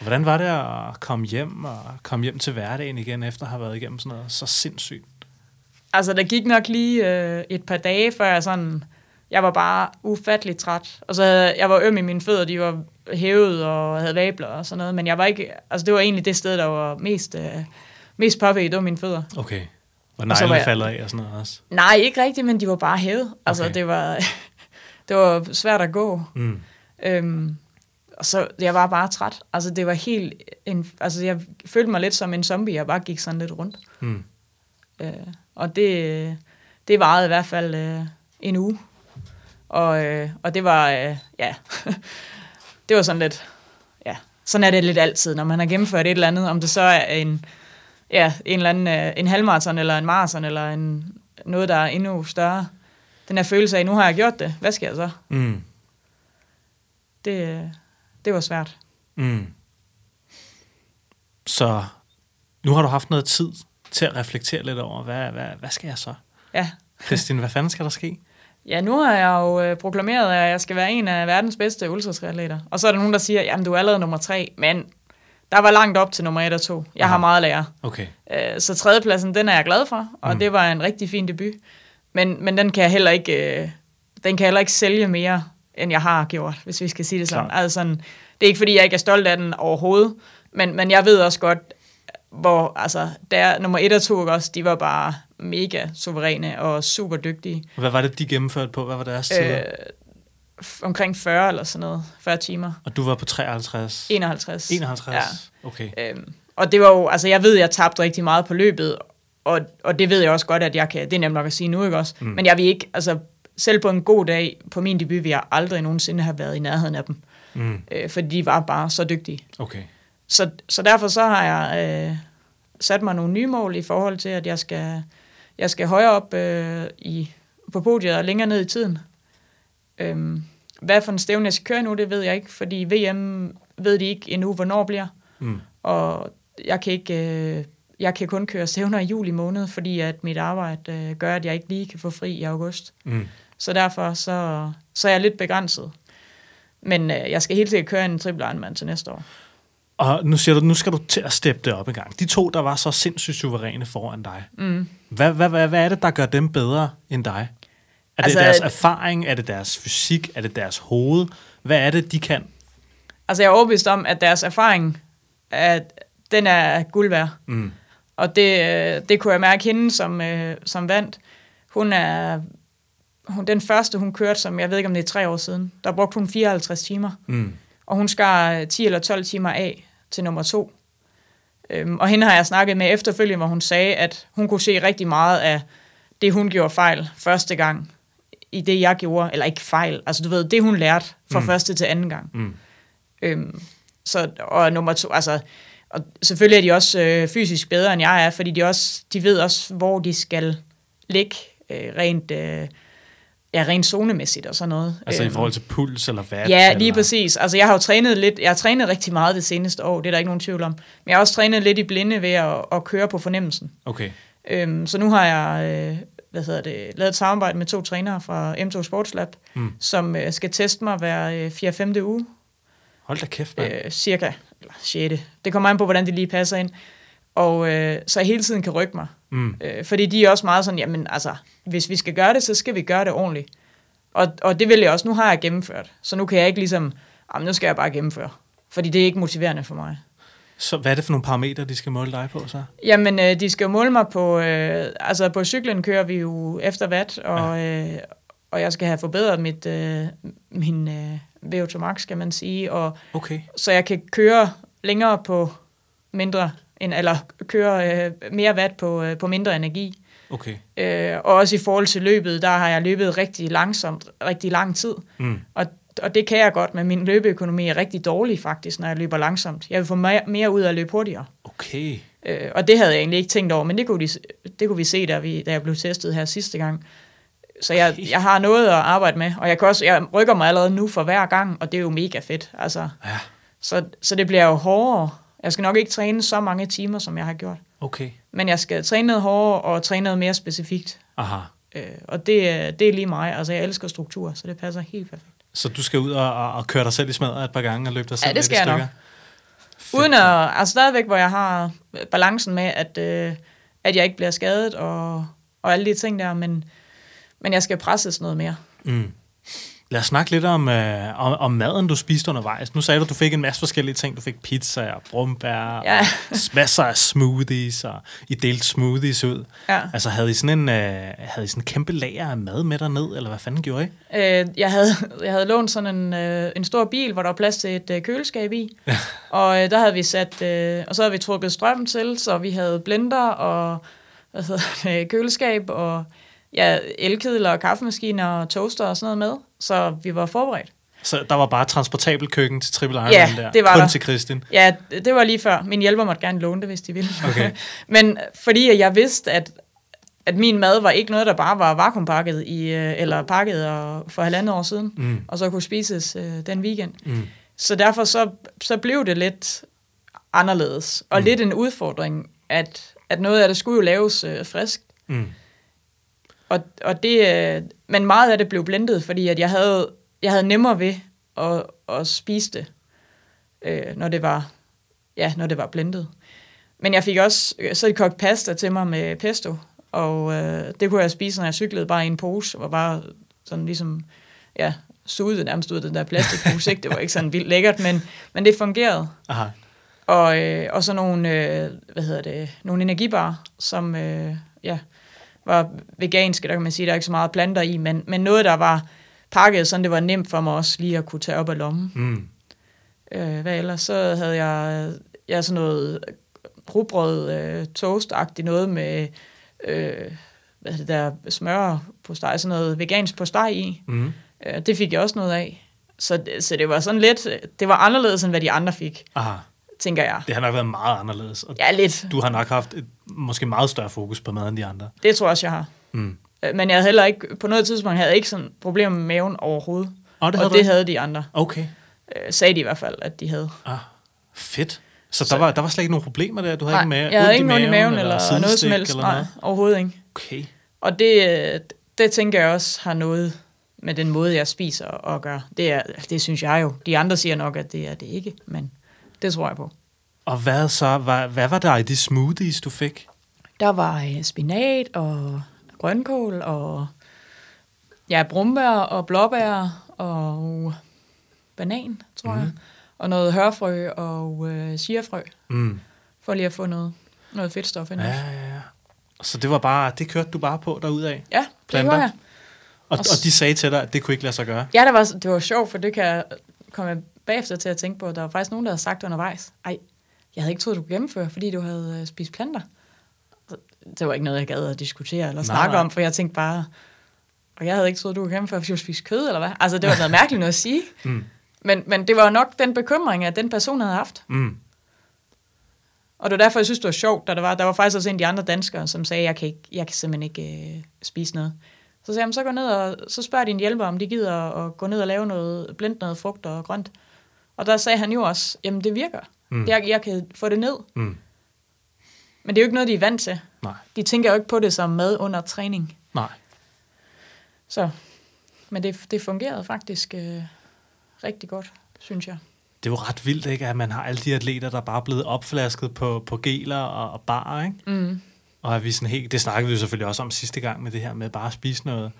S1: Hvordan var det at komme hjem og komme hjem til hverdagen igen, efter at have været igennem sådan noget så sindssygt?
S2: Altså, der gik nok lige øh, et par dage, før jeg sådan... Jeg var bare ufatteligt træt. Og så havde, jeg var øm i mine fødder, de var hævet og havde vabler og sådan noget. Men jeg var ikke... Altså, det var egentlig det sted, der var mest... Øh, mest påvæg, det var mine fødder.
S1: Okay. Og neglene jeg... falder af og sådan noget også?
S2: Nej, ikke rigtigt, men de var bare hævet. Altså, okay. det var, det var svært at gå. Mm. Øhm, og så, jeg var bare træt. Altså, det var helt... En, altså, jeg følte mig lidt som en zombie, jeg bare gik sådan lidt rundt. Mm. Øh, og det, det varede i hvert fald øh, en uge. Og, øh, og det var, øh, ja, det var sådan lidt, ja, sådan er det lidt altid, når man har gennemført et eller andet, om det så er en, ja, en eller anden, øh, en halvmarathon, eller en marathon, eller en, noget, der er endnu større. Den her følelse af, nu har jeg gjort det, hvad skal jeg så?
S1: Mm.
S2: Det, øh, det var svært.
S1: Mm. Så nu har du haft noget tid til at reflektere lidt over, hvad, hvad, hvad skal jeg så?
S2: Ja.
S1: Christine, hvad fanden skal der ske?
S2: Ja, nu har jeg jo øh, proklameret, at jeg skal være en af verdens bedste ultratriatleter. Og så er der nogen, der siger, jamen du er allerede nummer tre, men der var langt op til nummer et og to. Jeg Aha. har meget lære.
S1: Okay.
S2: Øh, så tredjepladsen, den er jeg glad for, og mm. det var en rigtig fin debut. Men, men den kan jeg heller ikke, øh, den kan jeg heller ikke sælge mere, end jeg har gjort, hvis vi skal sige det sådan. Altså. Det er ikke, fordi jeg ikke er stolt af den overhovedet, men, men jeg ved også godt, hvor, altså, der nummer et og to også, de var bare mega suveræne og super dygtige.
S1: Hvad var det, de gennemførte på? Hvad var deres tid? Øh,
S2: omkring 40 eller sådan noget, 40 timer.
S1: Og du var på 53?
S2: 51.
S1: 51, ja. okay.
S2: Øhm, og det var jo, altså jeg ved, jeg tabte rigtig meget på løbet, og, og det ved jeg også godt, at jeg kan, det er nemt nok at sige nu, ikke også? Mm. Men jeg vil ikke, altså selv på en god dag, på min debut, vil jeg aldrig nogensinde have været i nærheden af dem. Mm. Øh, fordi de var bare så dygtige.
S1: Okay.
S2: Så, så derfor så har jeg øh, sat mig nogle nye mål i forhold til, at jeg skal, jeg skal højere op øh, i, på podiet og længere ned i tiden. Øhm, hvad for en stævne jeg skal køre nu, det ved jeg ikke, fordi VM ved de ikke endnu, hvornår bliver. Mm. Og jeg kan ikke... Øh, jeg kan kun køre stævner i juli måned, fordi at mit arbejde øh, gør, at jeg ikke lige kan få fri i august. Mm. Så derfor så, så er jeg lidt begrænset. Men øh, jeg skal helt sikkert køre en triple Ironman til næste år.
S1: Og nu siger du, nu skal du til at steppe det op en gang. De to, der var så sindssygt suveræne foran dig. Mm. Hvad, hvad, hvad, hvad er det, der gør dem bedre end dig? Er altså, det deres erfaring? Er det deres fysik? Er det deres hoved? Hvad er det, de kan?
S2: Altså, jeg er overbevist om, at deres erfaring, at den er guld værd. Mm. Og det, det kunne jeg mærke hende, som, øh, som vandt. Hun er hun, den første, hun kørte, som jeg ved ikke, om det er tre år siden, der brugte hun 54 timer. Mm. Og hun skar 10 eller 12 timer af til nummer to. Øhm, og hende har jeg snakket med efterfølgende, hvor hun sagde, at hun kunne se rigtig meget af det, hun gjorde fejl første gang, i det, jeg gjorde, eller ikke fejl, altså du ved, det hun lærte fra mm. første til anden gang. Mm. Øhm, så, og nummer to, altså, og selvfølgelig er de også øh, fysisk bedre, end jeg er, fordi de, også, de ved også, hvor de skal ligge øh, rent, øh, ja, rent zonemæssigt og sådan noget.
S1: Altså øhm, i forhold til puls eller hvad?
S2: Ja,
S1: lige
S2: eller? præcis. Altså jeg har jo trænet lidt, jeg har trænet rigtig meget det seneste år, det er der ikke nogen tvivl om. Men jeg har også trænet lidt i blinde ved at, at køre på fornemmelsen.
S1: Okay.
S2: Øhm, så nu har jeg øh, hvad hedder det, lavet et samarbejde med to trænere fra M2 Sports Lab, mm. som øh, skal teste mig hver øh, 4-5. uge.
S1: Hold da kæft, man.
S2: Øh, cirka, eller 6. Det kommer an på, hvordan det lige passer ind. Og øh, så jeg hele tiden kan rykke mig. Mm. Øh, fordi de er også meget sådan, jamen altså, hvis vi skal gøre det, så skal vi gøre det ordentligt. Og, og det vil jeg også. Nu har jeg gennemført. Så nu kan jeg ikke ligesom, jamen nu skal jeg bare gennemføre. Fordi det er ikke motiverende for mig.
S1: Så hvad er det for nogle parametre, de skal måle dig på så?
S2: Jamen, øh, de skal måle mig på... Øh, altså, på cyklen kører vi jo efter watt, og, ja. øh, og jeg skal have forbedret mit, øh, min øh, VO2 max, skal man sige. Og,
S1: okay.
S2: Så jeg kan køre længere på mindre, end, eller køre øh, mere watt på, øh, på mindre energi.
S1: Okay.
S2: Øh, og også i forhold til løbet, der har jeg løbet rigtig langsomt, rigtig lang tid. Mm. Og og det kan jeg godt, men min løbeøkonomi er rigtig dårlig faktisk, når jeg løber langsomt. Jeg vil få mere, mere ud af at løbe hurtigere.
S1: Okay.
S2: Øh, og det havde jeg egentlig ikke tænkt over, men det kunne, de, det kunne vi se, da, vi, da jeg blev testet her sidste gang. Så jeg, okay. jeg har noget at arbejde med, og jeg, kan også, jeg rykker mig allerede nu for hver gang, og det er jo mega fedt. Altså,
S1: ja.
S2: så, så det bliver jo hårdere. Jeg skal nok ikke træne så mange timer, som jeg har gjort.
S1: Okay.
S2: Men jeg skal træne noget hårdere og træne noget mere specifikt.
S1: Aha.
S2: Øh, og det, det er lige mig. Altså, jeg elsker struktur, så det passer helt perfekt.
S1: Så du skal ud og, og, og køre dig selv i smadret et par gange og løbe dig selv
S2: ja, det skal jeg nok. Uden at, altså stadigvæk, hvor jeg har balancen med, at, øh, at jeg ikke bliver skadet og, og alle de ting der, men, men jeg skal presses noget mere.
S1: Mm. Lad os snakke lidt om, øh, om, om maden, du spiste undervejs. Nu sagde du, at du fik en masse forskellige ting. Du fik pizza og brumbær
S2: ja.
S1: og masser af smoothies, og I delte smoothies ud.
S2: Ja.
S1: Altså, havde I, sådan en, øh, havde I sådan en kæmpe lager af mad med ned, eller hvad fanden gjorde I?
S2: Øh, jeg, havde, jeg havde lånt sådan en, øh, en stor bil, hvor der var plads til et øh, køleskab i. Ja. Og øh, der havde vi sat, øh, og så havde vi trukket strøm til, så vi havde blender og hvad hedder det, køleskab og ja, elkedler og kaffemaskiner og toaster og sådan noget med, så vi var forberedt.
S1: Så der var bare transportabel køkken til Triple Ironman
S2: Ja,
S1: der.
S2: det var
S1: Kun
S2: der.
S1: til Kristin.
S2: Ja, det var lige før. Min hjælper måtte gerne låne det, hvis de ville.
S1: Okay.
S2: Men fordi jeg vidste, at, at min mad var ikke noget, der bare var vakuumpakket i, øh, eller pakket og, for halvandet år siden,
S1: Mm.
S2: og så kunne spises øh, den weekend.
S1: Mm.
S2: Så derfor så, så blev det lidt anderledes, og mm. lidt en udfordring, at, at noget af det skulle jo laves øh, frisk.
S1: Mm.
S2: Og, og det, øh, men meget af det blev blendet, fordi at jeg havde, jeg havde nemmere ved at, at spise det, øh, når det var ja, når det var blendet. Men jeg fik også øh, så kogt pasta til mig med pesto, og øh, det kunne jeg spise, når jeg cyklede bare i en pose, og bare sådan ligesom, ja, sugede nærmest ud af den der plastikpose, ikke? Det var ikke sådan vildt lækkert, men, men det fungerede.
S1: Aha.
S2: Og, øh, og så nogle, øh, hvad hedder det, nogle energibarer, som øh, ja, var veganske, der kan man sige, der er ikke så meget planter i, men, men noget, der var pakket, sådan det var nemt for mig også lige at kunne tage op af lommen.
S1: Mm.
S2: Øh, hvad ellers? Så havde jeg, jeg sådan noget rugbrød, øh, toastagtigt noget med øh, hvad det der smør på steg, sådan noget vegansk på steg i.
S1: Mm.
S2: Øh, det fik jeg også noget af. Så, så det var sådan lidt, det var anderledes, end hvad de andre fik,
S1: Aha.
S2: Tænker jeg.
S1: Det har nok været meget anderledes. Og
S2: Ja, lidt.
S1: du har nok haft et måske meget større fokus på mad end de andre.
S2: Det tror jeg også, jeg har.
S1: Mm.
S2: Øh, Men jeg havde heller ikke, på noget tidspunkt havde jeg ikke sådan problemer med maven overhovedet.
S1: Og det
S2: og
S1: havde du
S2: det havde de andre.
S1: Okay.
S2: Øh, sagde de i hvert fald, at de havde.
S1: Ah, fedt. Så, der, var, der var slet ikke nogen problemer der? Du havde ikke med
S2: jeg havde ikke noget i maven eller, eller noget som helst.
S1: Eller
S2: Nej,
S1: noget?
S2: overhovedet ikke.
S1: Okay.
S2: Og det, øh, det tænker jeg også har noget med den måde, jeg spiser at gøre. Det, er, det synes jeg jo. De andre siger nok, at det er det ikke, men det tror jeg på.
S1: Og hvad så? Hvad, hvad var der i de smoothies, du fik?
S2: Der var øh, spinat og grønkål og ja, brumbær og blåbær og banan, tror mm. jeg. Og noget hørfrø og øh, sierfrø,
S1: Mm.
S2: for lige at få noget, noget fedtstof ind.
S1: Ja, ja, ja. Så det var bare, det kørte du bare på derudad?
S2: ja det
S1: Planter?
S2: gjorde jeg.
S1: Og,
S2: Og
S1: og de sagde til dig, at det kunne ikke lade sig gøre?
S2: Ja, det var, det var sjovt, for det kan komme bagefter til at tænke på. Der var faktisk nogen, der havde sagt undervejs, ej, jeg havde ikke troet, du kunne gennemføre, fordi du havde øh, spist planter. Det var ikke noget, jeg gad at diskutere eller snakke
S1: nej.
S2: om, for jeg tænkte bare, og jeg havde ikke troet, du kunne gennemføre, fordi du spiste kød, eller hvad? Altså, det var noget mærkeligt noget at sige.
S1: Mm.
S2: Men, men det var nok den bekymring, at den person havde haft.
S1: Mm.
S2: Og det var derfor, jeg synes, det var sjovt, da der var, der var faktisk også en af de andre danskere, som sagde, jeg kan, ikke, jeg kan simpelthen ikke øh, spise noget. Så sagde jeg, "Men så gå ned og så spørg din hjælper, om de gider at gå ned og lave noget, blende noget frugt og grønt. Og der sagde han jo også, jamen det virker.
S1: Mm.
S2: Jeg, jeg kan få det ned.
S1: Mm.
S2: Men det er jo ikke noget, de er vant til.
S1: Nej,
S2: De tænker jo ikke på det som mad under træning.
S1: nej.
S2: Så, men det, det fungerede faktisk øh, rigtig godt, synes jeg.
S1: Det er jo ret vildt, ikke, at man har alle de atleter, der bare er blevet opflasket på, på geler og, og bar, ikke?
S2: Mm.
S1: Og at vi sådan helt, det snakkede vi jo selvfølgelig også om sidste gang med det her med bare at spise noget,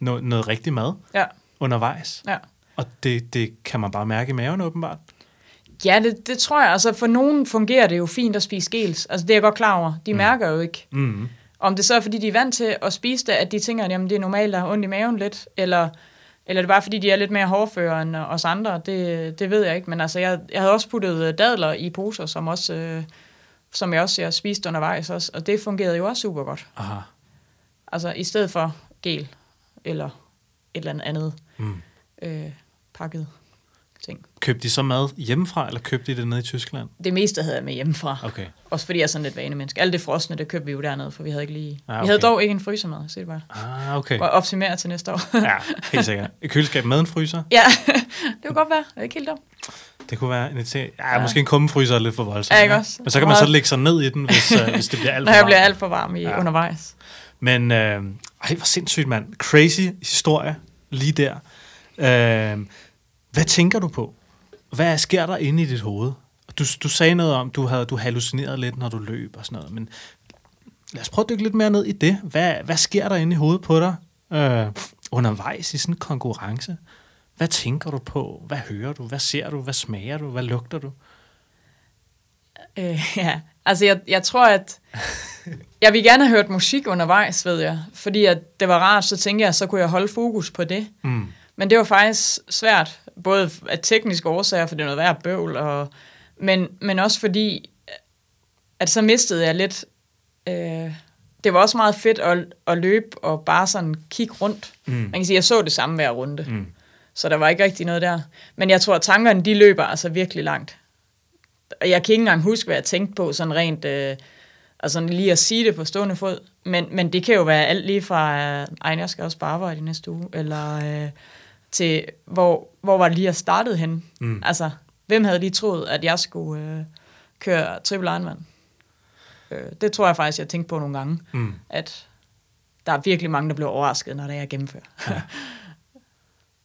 S1: noget, noget rigtig mad
S2: Ja,
S1: undervejs.
S2: ja.
S1: Og det, det kan man bare mærke i maven åbenbart.
S2: Ja, det, det tror jeg. Altså, for nogen fungerer det jo fint at spise gels. Altså, det er jeg godt klar over. De mm. mærker jo ikke.
S1: Mm.
S2: Om det så er, fordi de er vant til at spise det, at de tænker, at jamen, det er normalt at have ondt i maven lidt, eller, eller det er bare, fordi de er lidt mere hårdføre end os andre, det, det ved jeg ikke. Men altså, jeg, jeg havde også puttet øh, dadler i poser, som, også, øh, som jeg også jeg spiste undervejs, også, og det fungerede jo også super godt.
S1: Aha.
S2: Altså, i stedet for gel, eller et eller andet andet
S1: Mm.
S2: øh, pakket ting.
S1: Købte de så mad hjemmefra, eller købte de det nede i Tyskland?
S2: Det meste havde jeg med hjemmefra.
S1: Okay.
S2: Også fordi jeg er sådan lidt vanemenneske. Alt det frosne, det købte vi jo dernede, for vi havde ikke lige...
S1: Ah,
S2: Vi
S1: okay.
S2: havde dog ikke en frysermad, så det bare.
S1: Ah, okay.
S2: Og optimere til næste år.
S1: Ja, helt sikkert. Et køleskab med en fryser?
S2: ja, det kunne godt være. Det er ikke helt dumt.
S1: Det kunne være en. Ja, ja. Måske en kummefryser er lidt for voldsomt.
S2: Ja, ikke også?
S1: Men så kan man så lægge sig ned i den, hvis, uh, hvis det bliver alt
S2: Når
S1: for
S2: jeg
S1: varmt.
S2: bliver alt for varm i
S1: ja.
S2: undervejs.
S1: Men øh, ej, hvor sindssygt, mand. Crazy historie lige der. Øh, hvad tænker du på? Hvad sker der inde i dit hoved? Du, du sagde noget om, du havde du hallucineret lidt, når du løb og sådan noget, men lad os prøve at dykke lidt mere ned i det. Hvad, hvad sker der inde i hovedet på dig øh, undervejs i sådan en konkurrence? Hvad tænker du på? Hvad hører du? Hvad ser du? Hvad smager du? Hvad lugter du?
S2: Øh, ja, altså jeg, jeg tror, at jeg ville gerne have hørt musik undervejs, ved jeg. Fordi at det var rart, så tænkte jeg, så kunne jeg holde fokus på det.
S1: Mm.
S2: Men det var faktisk svært, både af tekniske årsager, for det er noget værd bøvl, og, men, men også fordi, at så mistede jeg lidt... Øh, det var også meget fedt at, at løbe og bare sådan kigge rundt.
S1: Mm.
S2: Man kan sige, at jeg så det samme hver runde.
S1: Mm.
S2: Så der var ikke rigtig noget der. Men jeg tror, at tankerne, de løber altså virkelig langt. Og jeg kan ikke engang huske, hvad jeg tænkte på, sådan rent, øh, altså lige at sige det på stående fod. Men, men det kan jo være alt lige fra, øh, ej, jeg skal også bare arbejde i næste uge, eller øh, til, hvor, hvor var det lige, jeg startede hen? Mm. Altså, hvem havde lige troet, at jeg skulle øh, køre triple Ironman? Øh, det tror jeg faktisk, jeg tænkte på nogle gange, mm. at der er virkelig mange, der bliver overrasket, når det er gennemført. Ja.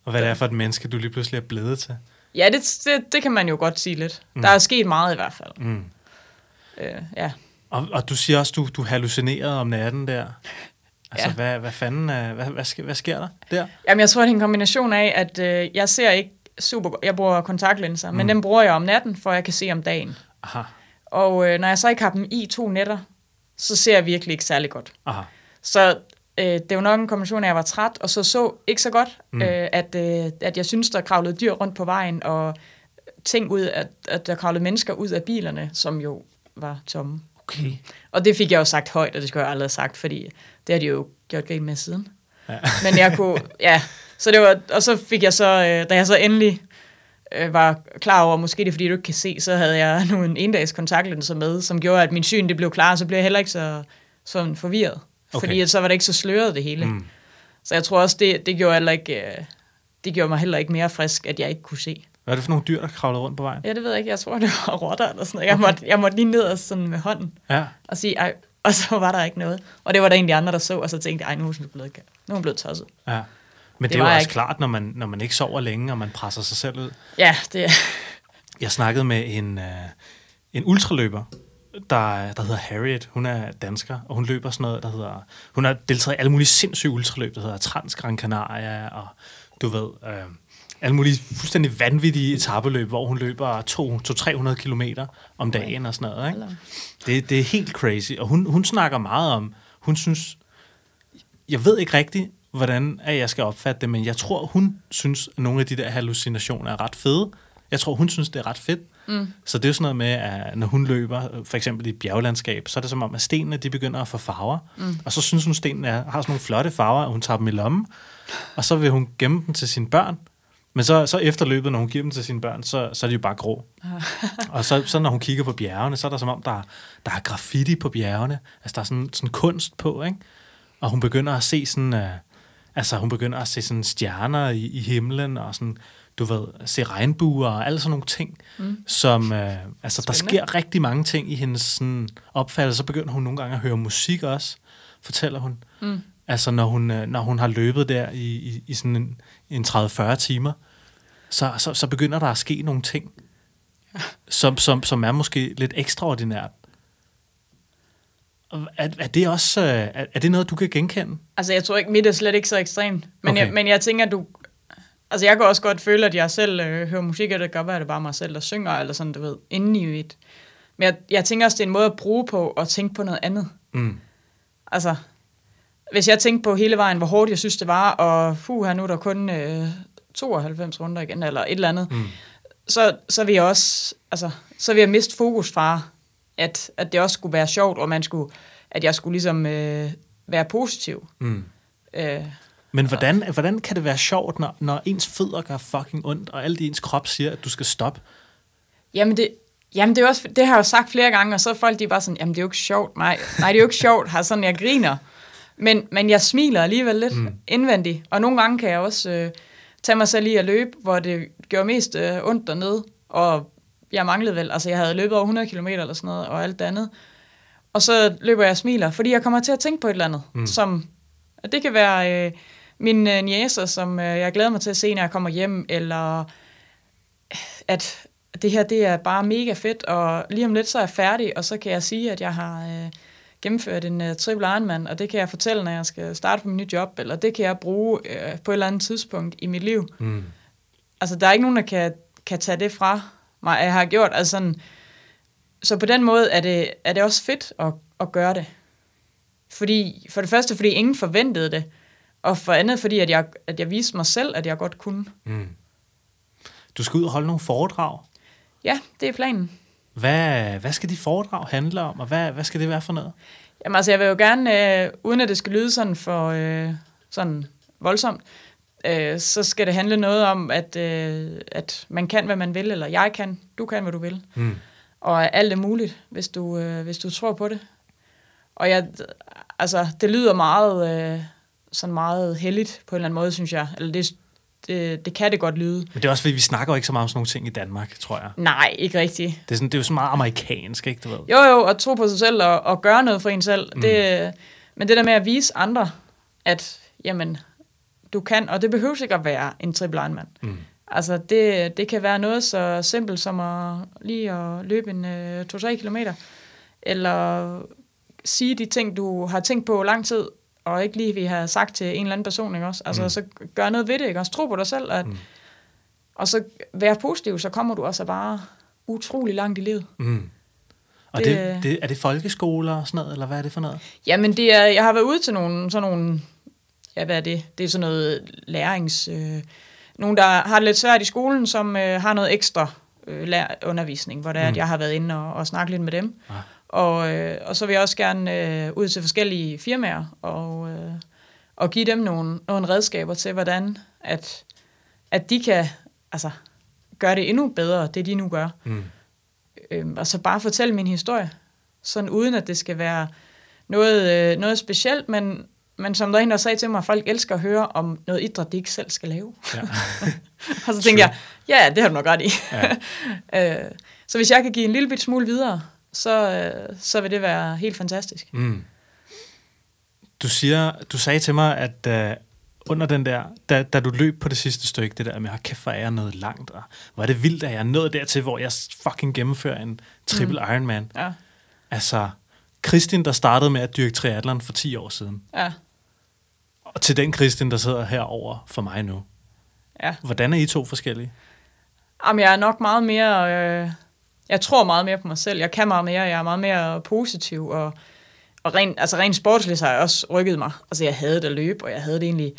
S1: Og hvad det er for et menneske, du lige pludselig er blevet til?
S2: Ja, det, det, det kan man jo godt sige lidt. Mm. Der er sket meget i hvert fald. Mm.
S1: Øh, ja. Og, og du siger også, du, du hallucinerede om natten der. Altså, ja. hvad, hvad fanden, er, hvad, hvad, sker, hvad sker der der?
S2: Jamen, jeg tror, det er en kombination af, at øh, jeg ser ikke super Jeg bruger kontaktlinser, mm. men dem bruger jeg om natten, for jeg kan se om dagen. Aha. Og øh, når jeg så ikke har dem i to nætter, så ser jeg virkelig ikke særlig godt. Aha. Så øh, det var nok en kombination af, at jeg var træt, og så så ikke så godt, mm. øh, at, øh, at jeg synes, der kravlede dyr rundt på vejen, og ting ud, at, at der kravlede mennesker ud af bilerne, som jo var tomme.
S1: Okay.
S2: Og det fik jeg jo sagt højt, og det skulle jeg aldrig have sagt, fordi det har de jo gjort galt med siden. Ja. Men jeg kunne, ja, så det var, og så fik jeg så, øh, da jeg så endelig øh, var klar over, måske det er fordi du ikke kan se, så havde jeg nu en endags kontaktlinser med, som gjorde, at min syn det blev klar, så blev jeg heller ikke så sådan forvirret. Okay. Fordi så var det ikke så sløret det hele. Mm. Så jeg tror også, det, det gjorde heller ikke, øh, det gjorde mig heller ikke mere frisk, at jeg ikke kunne se.
S1: Hvad er det for nogle dyr, der kravlede rundt på vejen?
S2: Ja, det ved jeg ikke. Jeg tror, det var rotter eller sådan noget. Jeg, okay. måtte, jeg måtte lige ned og sådan med hånden ja. og sige, ej, og så var der ikke noget. Og det var der egentlig andre, der så, og så tænkte jeg, nu er hun blevet, nu er hun blevet tosset.
S1: Ja. Men det, det er jo også ikke. klart, når man, når man ikke sover længe, og man presser sig selv ud.
S2: Ja, det er...
S1: Jeg snakkede med en, uh, en ultraløber, der, der hedder Harriet. Hun er dansker, og hun løber sådan noget, der hedder... Hun har deltaget i alle mulige sindssyge ultraløb, der hedder Trans Gran Canaria, og du ved... Uh, alle mulige fuldstændig vanvittige etabeløb, hvor hun løber 200-300 km om dagen og sådan noget. Ikke? Det, det er helt crazy. Og hun, hun snakker meget om, hun synes, jeg ved ikke rigtigt, hvordan at jeg skal opfatte det, men jeg tror, hun synes, at nogle af de der hallucinationer er ret fede. Jeg tror, hun synes, det er ret fedt. Mm. Så det er jo sådan noget med, at når hun løber, for eksempel i et bjerglandskab, så er det som om, at stenene de begynder at få farver. Mm. Og så synes hun, at stenene har sådan nogle flotte farver, og hun tager dem i lommen. Og så vil hun gemme dem til sine børn. Men så, så efter løbet, når hun giver dem til sine børn, så, så er de jo bare grå. og så, så når hun kigger på bjergene, så er der som om, der, der er graffiti på bjergene. Altså der er sådan, sådan kunst på, ikke? Og hun begynder at se sådan... Uh, Altså, hun begynder at se sådan stjerner i, i himlen, og sådan, du ved, se regnbuer og alle sådan nogle ting, mm. som, øh, altså, der sker rigtig mange ting i hendes sådan, opfattelse. Så begynder hun nogle gange at høre musik også, fortæller hun. Mm. Altså, når hun, øh, når hun har løbet der i, i, i sådan en, en 30-40 timer, så, så, så begynder der at ske nogle ting, ja. som, som, som er måske lidt ekstraordinært. Er, er det også er, er det noget, du kan genkende?
S2: Altså, jeg tror ikke, mit er slet ikke så ekstremt. Men, okay. jeg, men jeg tænker, du... Altså, jeg kan også godt føle, at jeg selv øh, hører musik, og det kan være, at det bare mig selv, der synger, eller sådan, du ved, inden i et. Men jeg, jeg tænker også, det er en måde at bruge på, og tænke på noget andet. Mm. Altså, hvis jeg tænker på hele vejen, hvor hårdt jeg synes, det var, og puh, her nu er der kun øh, 92 runder igen, eller et eller andet, mm. så, så vil jeg også, altså, så vil jeg miste fokus fra, at, at det også skulle være sjovt, og man skulle, at jeg skulle ligesom øh, være positiv. Mm.
S1: Øh, men hvordan, og, hvordan kan det være sjovt, når, når ens fødder gør fucking ondt, og alt i ens krop siger, at du skal stoppe?
S2: Jamen det, jamen det, er også, det har jeg jo sagt flere gange, og så er folk de er bare sådan, jamen det er jo ikke sjovt. Nej, nej det er jo ikke sjovt, har sådan, jeg griner. Men, men jeg smiler alligevel lidt mm. indvendigt, og nogle gange kan jeg også øh, tage mig selv i at løbe, hvor det gør mest øh, ondt dernede, og jeg manglede vel, altså jeg havde løbet over 100 km eller sådan noget, og alt det andet. Og så løber jeg og smiler, fordi jeg kommer til at tænke på et eller andet, mm. som, det kan være øh, min øh, niæser, som øh, jeg glæder mig til at se, når jeg kommer hjem, eller at det her, det er bare mega fedt, og lige om lidt, så er jeg færdig, og så kan jeg sige, at jeg har øh, gennemført en uh, triple Ironman, og det kan jeg fortælle, når jeg skal starte på min nye job, eller det kan jeg bruge øh, på et eller andet tidspunkt i mit liv. Mm. Altså, der er ikke nogen, der kan, kan tage det fra mig, jeg har gjort. Altså sådan, så på den måde er det, er det også fedt at, at gøre det. Fordi, for det første, fordi ingen forventede det, og for andet, fordi at jeg, at jeg viste mig selv, at jeg godt kunne. Mm.
S1: Du skal ud og holde nogle foredrag.
S2: Ja, det er planen.
S1: Hvad, hvad skal de foredrag handle om, og hvad, hvad skal det være for noget?
S2: Jamen altså, jeg vil jo gerne, øh, uden at det skal lyde sådan for øh, sådan voldsomt, øh, så skal det handle noget om, at, øh, at man kan, hvad man vil, eller jeg kan, du kan, hvad du vil.
S1: Mm.
S2: Og alt er muligt, hvis du, øh, hvis du tror på det. Og jeg, altså, det lyder meget, øh, sådan meget heldigt på en eller anden måde, synes jeg. Eller det, det, det kan det godt lyde.
S1: Men det er også fordi, vi snakker jo ikke så meget om sådan nogle ting i Danmark, tror jeg.
S2: Nej, ikke rigtigt.
S1: Det er, sådan, det er jo så meget amerikansk, ikke du ved?
S2: Jo, jo, at tro på sig selv og, og gøre noget for en selv. Mm. Det, men det der med at vise andre, at jamen, du kan, og det behøver ikke at være en triple Ironman.
S1: Mm.
S2: Altså, det, det kan være noget så simpelt som at lige at løbe en øh, 2-3 kilometer, eller sige de ting, du har tænkt på lang tid, og ikke lige vi har sagt til en eller anden person, ikke også? Altså,
S1: Mm.
S2: så gør noget ved det, ikke også? Tro på dig selv, at,
S1: Mm.
S2: og så være positiv, så kommer du også bare utrolig langt i livet.
S1: Mm. Og det,
S2: Det-
S1: det, er det folkeskoler og sådan noget, eller hvad er det for noget?
S2: Jamen, det er, jeg har været ude til nogle, sådan nogle, ja, hvad er det? Det er sådan noget lærings... Øh, nogen, der har det lidt svært i skolen, som øh, har noget ekstra øh, undervisning, hvor det er,
S1: Mm.
S2: at jeg har været inde og, og snakket lidt med dem.
S1: Ah.
S2: Og, øh, og så vil jeg også gerne øh, ud til forskellige firmaer og, øh, og give dem nogle, nogle redskaber til, hvordan at, at de kan altså, gøre det endnu bedre, det de nu gør.
S1: Mm.
S2: Øhm, og så bare fortælle min historie, sådan uden at det skal være noget, øh, noget specielt, men, men som der er en, der sagde til mig, at folk elsker at høre om noget idræt, de ikke selv skal lave.
S1: Ja.
S2: og så tænker jeg, ja, det har du nok ret i.
S1: Ja.
S2: øh, så hvis jeg kan give en lille bit smule videre, så, øh, så vil det være helt fantastisk.
S1: Mm. Du, siger, du sagde til mig, at uh, under den der, da, da du løb på det sidste stykke, det der med, at kæft, hvor er jeg noget langt, og hvor er det vildt, at jeg er nået dertil, hvor jeg fucking gennemfører en triple mm. Ironman.
S2: Ja,
S1: Altså, Kristin, der startede med at dyrke triathlon for 10 år siden,
S2: ja,
S1: og til den Kristin, der sidder herover for mig nu.
S2: ja.
S1: Hvordan er I to forskellige?
S2: Jamen, jeg er nok meget mere... Øh, jeg tror meget mere på mig selv. Jeg kan meget mere. Jeg er meget mere positiv. Og, og rent, altså rent sportsligt har jeg også rykket mig. Altså, jeg havde det at løbe, og jeg havde det egentlig...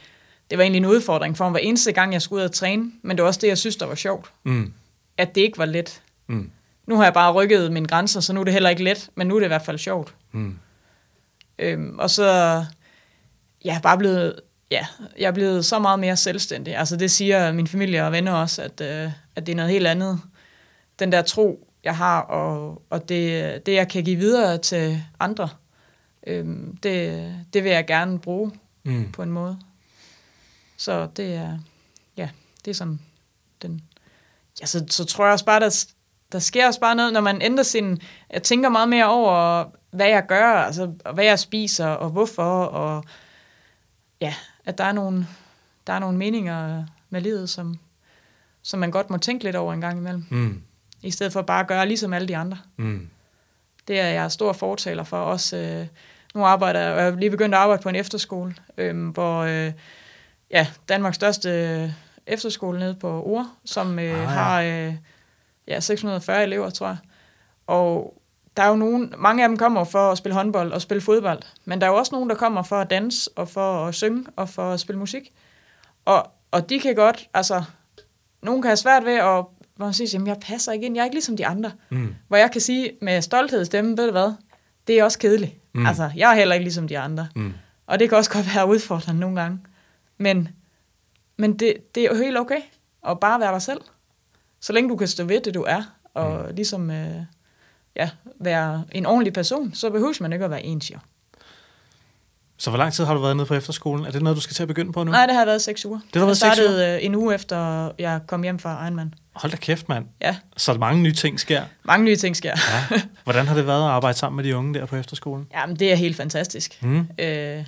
S2: Det var egentlig en udfordring for mig hver eneste gang, jeg skulle ud og træne. Men det var også det, jeg synes, der var sjovt.
S1: Mm.
S2: At det ikke var let.
S1: Mm.
S2: Nu har jeg bare rykket mine grænser, så nu er det heller ikke let. Men nu er det i hvert fald sjovt.
S1: Mm.
S2: Øhm, og så... Jeg er bare blevet... Ja, jeg er blevet så meget mere selvstændig. Altså det siger min familie og venner også, at, øh, at det er noget helt andet. Den der tro, jeg har, og, og det, det, jeg kan give videre til andre, øhm, det, det vil jeg gerne bruge
S1: Mm.
S2: på en måde. Så det er, ja, det er sådan den... Ja, så, så tror jeg også bare, der, der sker også bare noget, når man ændrer sin... Jeg tænker meget mere over, hvad jeg gør, altså hvad jeg spiser, og hvorfor, og ja, at der er nogle, der er nogle meninger med livet, som, som man godt må tænke lidt over en gang imellem,
S1: Mm.
S2: I stedet for bare at gøre ligesom alle de andre.
S1: Mm.
S2: Det er jeg stor fortaler for. Også, øh, nu arbejder jeg, jeg er lige begyndt at arbejde på en efterskole, øh, hvor øh, ja, Danmarks største øh, efterskole nede på Ur, som øh,
S1: Ah, ja.
S2: har øh, ja, 640 elever, tror jeg. Og der er jo nogen, mange af dem kommer for at spille håndbold og spille fodbold, men der er jo også nogen, der kommer for at danse og for at synge og for at spille musik. Og, og de kan godt, altså, nogen kan have svært ved at, hvor man siger, jamen jeg passer ikke ind, jeg er ikke ligesom de andre.
S1: Mm.
S2: Hvor jeg kan sige med stolthed i stemmen, ved du hvad, det er også kedeligt.
S1: Mm.
S2: Altså, jeg er heller ikke ligesom de andre.
S1: Mm.
S2: Og det kan også godt være udfordrende nogle gange. Men, men det, det er jo helt okay at bare være dig selv. Så længe du kan stå ved det, du er, og mm. ligesom øh, ja, være en ordentlig person, så behøver man ikke at være ens, jo.
S1: Så hvor lang tid har du været nede på efterskolen? Er det noget, du skal til at begynde på nu?
S2: Nej, det har været seks uger.
S1: Det har været
S2: jeg
S1: seks
S2: startede øh, en uge efter, jeg kom hjem fra Ironman.
S1: Hold da kæft, mand.
S2: Ja,
S1: Så mange nye ting sker.
S2: mange nye ting sker.
S1: Ja. Hvordan har det været at arbejde sammen med de unge der på efterskolen?
S2: Jamen, det er helt fantastisk.
S1: Mm.
S2: Øh,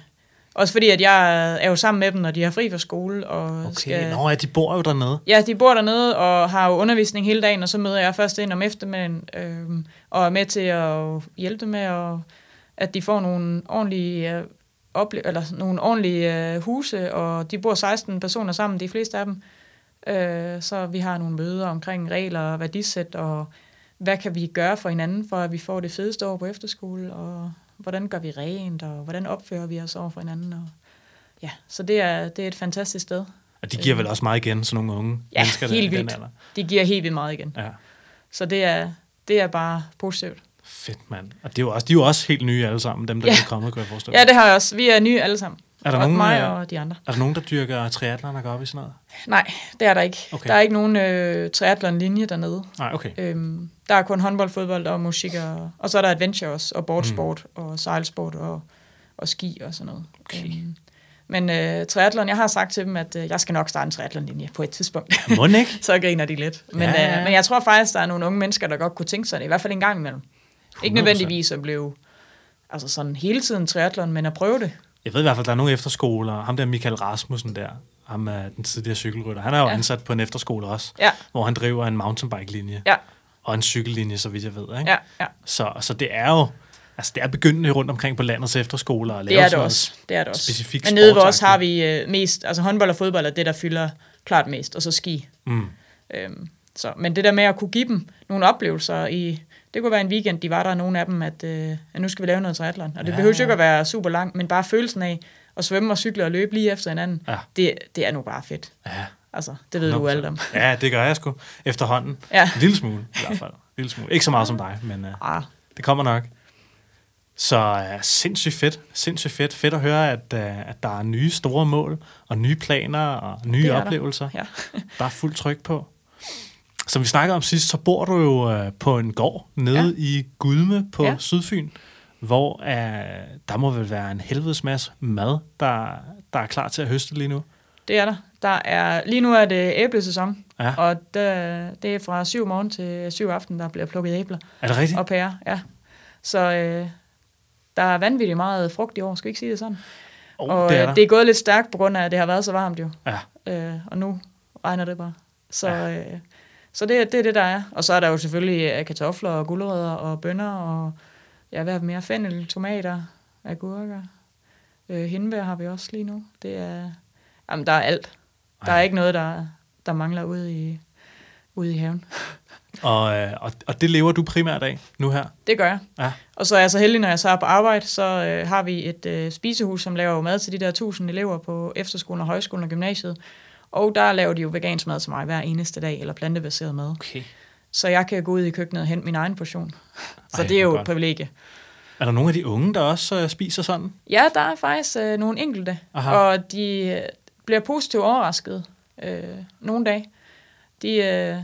S2: også fordi, at jeg er jo sammen med dem, når de har fri fra skole. Og
S1: Okay,
S2: skal,
S1: Nå ja, de bor jo dernede.
S2: Ja, de bor dernede og har jo undervisning hele dagen, og så møder jeg først ind om eftermiddagen, øh, og er med til at hjælpe dem med, at, at de får nogle ordentlige, øh, ople- eller nogle ordentlige øh, huse, og de bor 16 personer sammen, de fleste af dem. Øh, så vi har nogle møder omkring regler og værdisæt, og hvad kan vi gøre for hinanden, for at vi får det fedeste år på efterskole, og hvordan gør vi rent, og hvordan opfører vi os over for hinanden. Og, ja, så det er, det er et fantastisk sted.
S1: Og de giver vel også meget igen, sådan nogle unge
S2: Ja,
S1: mennesker der,
S2: helt
S1: i den
S2: vildt.
S1: alder.
S2: De giver helt vildt meget igen.
S1: Ja,
S2: Så det er, det er bare positivt.
S1: fedt mand. Og det er jo også, de er jo også helt nye alle sammen, dem der
S2: Ja.
S1: er kommet, kunne jeg forestille
S2: Ja, det har jeg også. Vi er nye alle sammen.
S1: Er der
S2: og
S1: nogen,
S2: mig
S1: øh,
S2: og de andre.
S1: Er der nogen, der dyrker triathlon og går op i sådan noget?
S2: Nej, det er der ikke.
S1: Okay.
S2: Der er ikke nogen øh, triathlon-linje dernede.
S1: Nej, okay.
S2: Øhm, der er kun håndbold, fodbold og musik, og, og så er der adventure også, og boardsport, mm. og sejlsport, og, og ski og sådan noget.
S1: Okay.
S2: Øhm, men øh, triathlon, jeg har sagt til dem, at øh, jeg skal nok starte en triathlon-linje på et tidspunkt.
S1: Må ikke?
S2: så griner de lidt. Men,
S1: Ja.
S2: Øh, men jeg tror faktisk, der er nogle unge mennesker, der godt kunne tænke sig det, i hvert fald en gang imellem. Ikke
S1: 100%.
S2: nødvendigvis at blive altså sådan hele tiden triathlon, men at prøve det.
S1: Jeg ved i hvert fald, der er nogle efterskoler. Ham der Michael Rasmussen der, ham er den tidligere cykelrytter. Han er jo ja. Ansat på en efterskole også,
S2: Ja,
S1: hvor han driver en mountainbike-linje
S2: ja,
S1: og en cykellinje, så vidt jeg ved. Ikke?
S2: ja, ja.
S1: Så, så det er jo altså det er begyndende rundt omkring på landets efterskoler at lave
S2: Det er det også. Det er det også.
S1: specifikt
S2: Men nede ved os har vi øh, mest, altså håndbold og fodbold er det, der fylder klart mest, og så ski.
S1: Mm.
S2: Øhm, så, men det der med at kunne give dem nogle oplevelser i, det kunne være en weekend, de var der nogle af dem, at, øh, at nu skal vi lave noget triathlon. Og det
S1: Ja.
S2: behøver jo ikke at være super langt, men bare følelsen af at svømme og cykle og løbe lige efter hinanden,
S1: Ja.
S2: det, det er nu bare fedt.
S1: Ja,
S2: Altså, det ved du
S1: 100%.
S2: alt om.
S1: Ja, det gør jeg sgu. Efterhånden.
S2: Ja.
S1: En lille smule, i hvert fald. En lille smule. Ikke så meget som dig, men uh,
S2: Ah,
S1: det kommer nok. Så uh, sindssygt fedt. Sindssygt fedt. Fedt at høre, at, uh, at der er nye store mål, og nye planer, og nye
S2: Det er der.
S1: oplevelser.
S2: ja.
S1: Der er fuld tryk på. Som vi snakkede om sidst, så bor du jo uh, på en gård nede ja. I Gudme på ja. Sydfyn, hvor uh, der må vel være en helvedes masse mad, der, der er klar til at høste lige nu.
S2: Det er der. der er, lige nu er det æblesæson,
S1: Ja.
S2: og det, det er fra 7 morgen til 7 aften, der bliver plukket æbler
S1: Er det rigtigt?
S2: og pærer. Ja. Så øh, der er vanvittigt meget frugt i år, skal vi ikke sige det sådan?
S1: Oh,
S2: og
S1: det er
S2: øh,
S1: der.
S2: det er gået lidt stærkt på grund af, at det har været så varmt jo.
S1: Ja.
S2: Øh, og nu regner det bare. Så,
S1: ja.
S2: øh, så det, det er det, der er. Og så er der jo selvfølgelig øh, kartofler og gulerødder og bønner og ja, hvad er mere? Fennel, tomater, agurker. Øh, hindbær har vi også lige nu. Det er, jamen, der er alt. Der er
S1: Ej.
S2: ikke noget, der, der mangler ude i, ude i haven.
S1: Og, øh, og, og det lever du primært af nu her?
S2: Det gør jeg.
S1: Ja.
S2: Og så er jeg så heldig, når jeg så er på arbejde, så øh, har vi et øh, spisehus, som laver mad til de der tusind elever på efterskolen og højskolen og gymnasiet. Og der laver de jo vegansk mad til mig hver eneste dag, eller plantebaseret mad.
S1: Okay.
S2: Så jeg kan gå ud i køkkenet og hente min egen portion. Så
S1: Ej,
S2: det er jo
S1: godt.
S2: et privilegie.
S1: Er der nogle af de unge, der også øh, spiser sådan?
S2: Ja, der er faktisk øh, nogle enkelte,
S1: Aha.
S2: og de øh, bliver positivt overrasket øh, nogle dage. De, øh,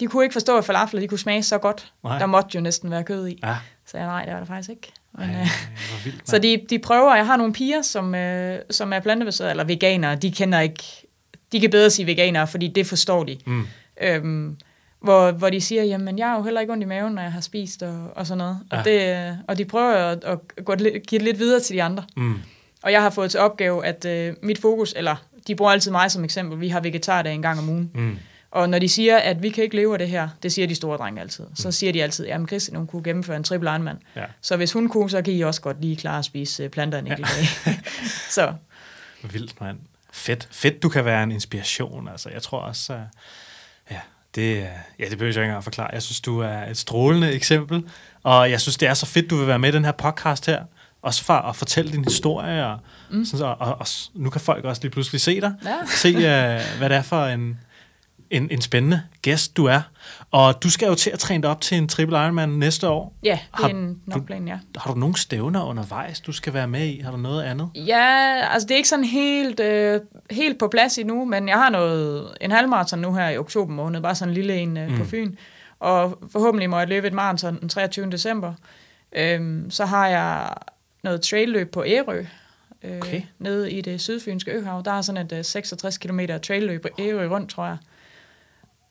S2: de kunne ikke forstå, at falafler de kunne smage så godt.
S1: Nej.
S2: Der måtte jo næsten være kød i.
S1: Ja.
S2: Så jeg, nej, det var der faktisk ikke. Men,
S1: Ej,
S2: øh,
S1: vildt,
S2: Så de, de prøver, jeg har nogle piger, som, øh, som er plantebaseret, eller veganere, de kender ikke, de kan bedre sige veganere, fordi det forstår de.
S1: Mm.
S2: Øhm, hvor, hvor de siger, jamen jeg har jo heller ikke ondt i maven, når jeg har spist og, og sådan noget. Og,
S1: Ja.
S2: det, øh, og de prøver at, at gå, lidt- give det lidt videre til de andre.
S1: Mm.
S2: Og jeg har fået til opgave, at øh, mit fokus, eller de bruger altid mig som eksempel, vi har vegetardag en gang om ugen.
S1: Mm.
S2: Og når de siger, at vi kan ikke leve af det her, det siger de store drenge altid, så siger de altid, jamen Christian, hun kunne gennemføre en triple Ironman.
S1: Ja.
S2: Så hvis hun kunne, så kan I også godt lige klare at spise øh, planter en enkelt dag. så
S1: Vildt, mand. Fedt. Fedt, du kan være en inspiration. Altså, jeg tror også, uh, ja, det, øh, ja, det behøver jeg ikke engang at forklare. Jeg synes, du er et strålende eksempel, og jeg synes, det er så fedt, du vil være med i den her podcast her, også for at fortælle din historie, og, mm. sådan, så, og, og, s- nu kan folk også lige pludselig se dig,
S2: Ja.
S1: se, uh, hvad det er for en, en, en spændende gæst, du er. Og du skal jo til at træne dig op til en triple Ironman næste år.
S2: ja, det
S1: Har
S2: er en
S1: du-
S2: nok plan, ja.
S1: Har du nogle stævner undervejs, du skal være med i? Har du noget andet?
S2: Ja, altså det er ikke sådan helt, øh, helt på plads endnu, men jeg har noget, en halvmarathon nu her i oktober måned, bare sådan en lille en øh, mm. på Fyn. Og forhåbentlig må jeg løbe et maraton den 23. december. Øhm, så har jeg noget trailløb på Ærø, øh,
S1: Okay.
S2: nede i det sydfynske øhav. Der er sådan et øh, 66 km trailløb på Ærø rundt, tror jeg.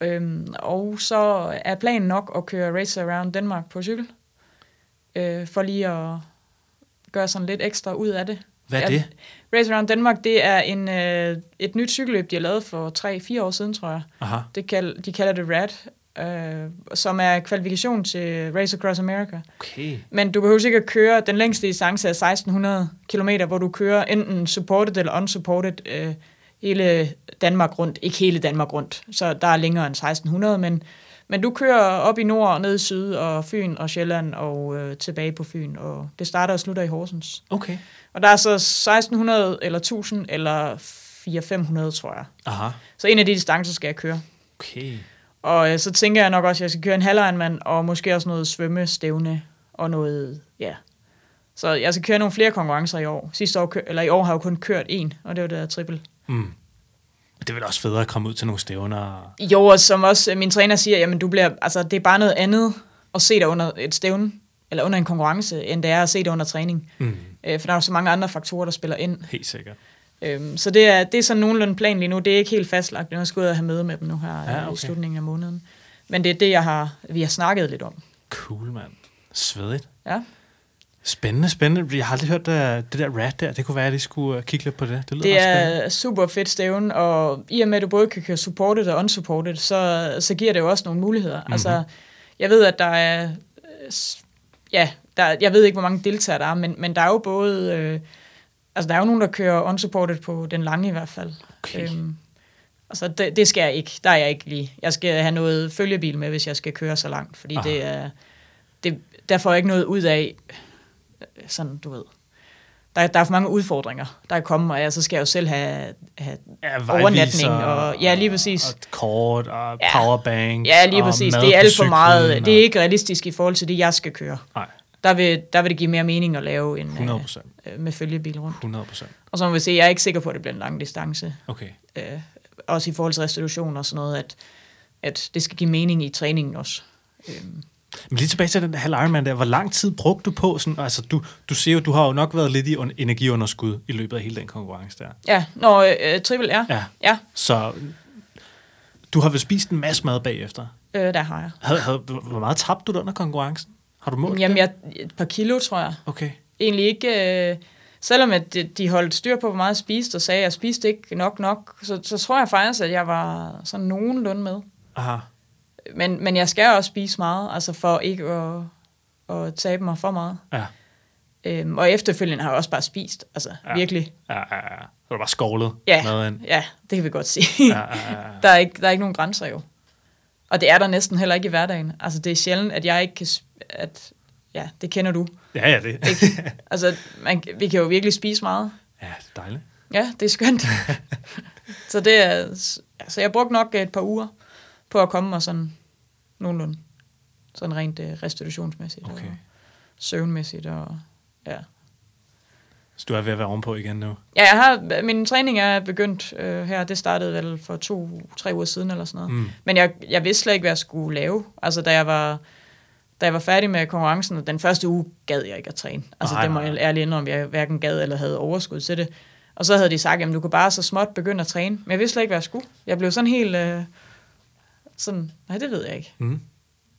S2: Øhm, og så er planen nok at køre Race Around Denmark på cykel. Øh, for lige at gøre sådan lidt ekstra ud af det.
S1: Hvad er
S2: Ja,
S1: det?
S2: Race Around Denmark, det er en, øh, et nyt cykelløb, de har lavet for 3-4 år siden, tror jeg.
S1: Aha.
S2: Det kald, de kalder det RAD, øh, som er kvalifikation til Race Across America.
S1: Okay.
S2: Men du behøver ikke at køre, den længste distance er 1600 km, hvor du kører enten supported eller unsupported øh, hele Danmark rundt. Ikke hele Danmark rundt, så der er længere end 1600, men, men du kører op i nord og ned i syd, og Fyn og Sjælland og øh, tilbage på Fyn, og det starter og slutter i Horsens.
S1: Okay.
S2: Og der er så 1600 eller 1000 eller 4500, tror jeg.
S1: Aha.
S2: Så en af de distancer skal jeg køre.
S1: Okay.
S2: Og øh, så tænker jeg nok også, at jeg skal køre en halvejnmand, og måske også noget svømmestævne, og noget, ja, Så jeg skal køre nogle flere konkurrencer i år. Sidste år, eller i år har jeg jo kun kørt en, og det var det der triple.
S1: Mm. Det er vel også federe at komme ud til nogle stævner.
S2: Jo, og som også øh, min træner siger, jamen du bliver, altså det er bare noget andet at se dig under et stævne, eller under en konkurrence, end det er at se dig under træning.
S1: Mm.
S2: Øh, for der er jo så mange andre faktorer, der spiller ind.
S1: Helt sikkert.
S2: Øhm, så det er, det er sådan nogenlunde plan lige nu. Det er ikke helt fastlagt. Jeg skal ud og have møde med dem nu her
S1: Ja,
S2: okay.
S1: okay.
S2: i slutningen af måneden. Men det er det, jeg har, vi har snakket lidt om.
S1: Cool, mand. Svedigt.
S2: Ja.
S1: Spændende, spændende. Jeg har aldrig hørt uh, det der rat der. Det kunne være, at de skulle uh, kigge lidt på det. Det lyder
S2: Det
S1: ret spændende.
S2: er super fedt stævne, og i og med, at du både kan køre supported og unsupported, så, så giver det jo også nogle muligheder. Mm-hmm. Altså, jeg ved, at der er... øh, Ja, der, jeg ved ikke, hvor mange deltagere der er, men, men der er jo både... Øh, altså, der er jo nogen, der kører unsupported på den lange i hvert fald.
S1: Okay.
S2: Øhm, altså, det, det skal jeg ikke. Der er jeg ikke lige. Jeg skal have noget følgebil med, hvis jeg skal køre så langt, fordi
S1: Aha.
S2: det er... Det, der får jeg ikke noget ud af, øh, sådan, du ved, der, der er for mange udfordringer, der er kommet, og jeg, så skal jeg jo selv have, have
S1: Ja,
S2: overnatning, og, ja, lige præcis.
S1: Og et kort og
S2: Ja.
S1: powerbank.
S2: Ja, lige
S1: og
S2: præcis. Det er alt for meget.
S1: cyklen,
S2: Det er
S1: og-
S2: ikke realistisk i forhold til det, jeg skal køre.
S1: Nej,
S2: Der vil, der vil det give mere mening at lave en
S1: 100 procent.
S2: øh, med følgebil rundt.
S1: 100 procent.
S2: Og så må vi se, jeg er ikke sikker på, at det bliver en lang distance.
S1: Okay.
S2: Øh, også i forhold til restitution og sådan noget, at, at det skal give mening i træningen også. Øhm,
S1: Men lige tilbage til den halv Ironman der. Hvor lang tid brugte du på? Sådan, altså, du, du siger jo, du har jo nok været lidt i un- energiunderskud i løbet af hele den konkurrence der.
S2: ja, når øh, triple er.
S1: Ja.
S2: Ja,
S1: Så du har vel spist en masse mad bagefter.
S2: øh, der har jeg.
S1: Havde, havde, hvor meget tabte du under konkurrencen? Har du målt
S2: Jamen,
S1: det?
S2: jeg, et par kilo, tror jeg.
S1: Okay.
S2: egentlig ikke... Øh, selvom at de, de holdt styr på, hvor meget jeg spiste, og sagde, at jeg spiste ikke nok nok, så, så tror jeg faktisk, at jeg var sådan nogenlunde med.
S1: Aha.
S2: Men, men jeg skal også spise meget, altså for ikke at, at tabe mig for meget.
S1: Ja.
S2: Øhm, og efterfølgende har jeg også bare spist, altså
S1: Ja.
S2: virkelig.
S1: Ja, ja, ja. Så du bare skovlet
S2: Ja,
S1: ind.
S2: ja, det kan vi godt sige.
S1: Ja, ja, ja.
S2: der, er ikke, der er ikke nogen grænser jo. Og det er der næsten heller ikke i hverdagen. Altså det er sjældent, at jeg ikke kan... At, ja, det kender du.
S1: Ja, ja, det.
S2: Ikke? Altså, man, vi kan jo virkelig spise meget.
S1: Ja, det er dejligt.
S2: Ja, det er skønt. så det er, altså jeg brugte nok et par uger på at komme mig sådan nogenlunde. Sådan rent uh, restitutionsmæssigt
S1: Okay.
S2: og søvnmæssigt og ja.
S1: Så du er ved at være ovenpå igen nu?
S2: Ja, jeg har, min træning er begyndt øh, her, det startede vel for to-tre uger siden eller sådan noget.
S1: Mm.
S2: Men jeg, jeg vidste slet ikke, hvad jeg skulle lave. Altså, da jeg var, da jeg var færdig med konkurrencen, den første uge gad jeg ikke at træne. Altså,
S1: Nej,
S2: det må jeg ærligt indrømme, jeg hverken gad eller havde overskud til det. Og så havde de sagt, at du kan bare så småt begynde at træne. Men jeg vidste slet ikke, hvad jeg skulle. Jeg blev sådan helt... Øh, sådan, nej, det ved jeg ikke.
S1: Mm.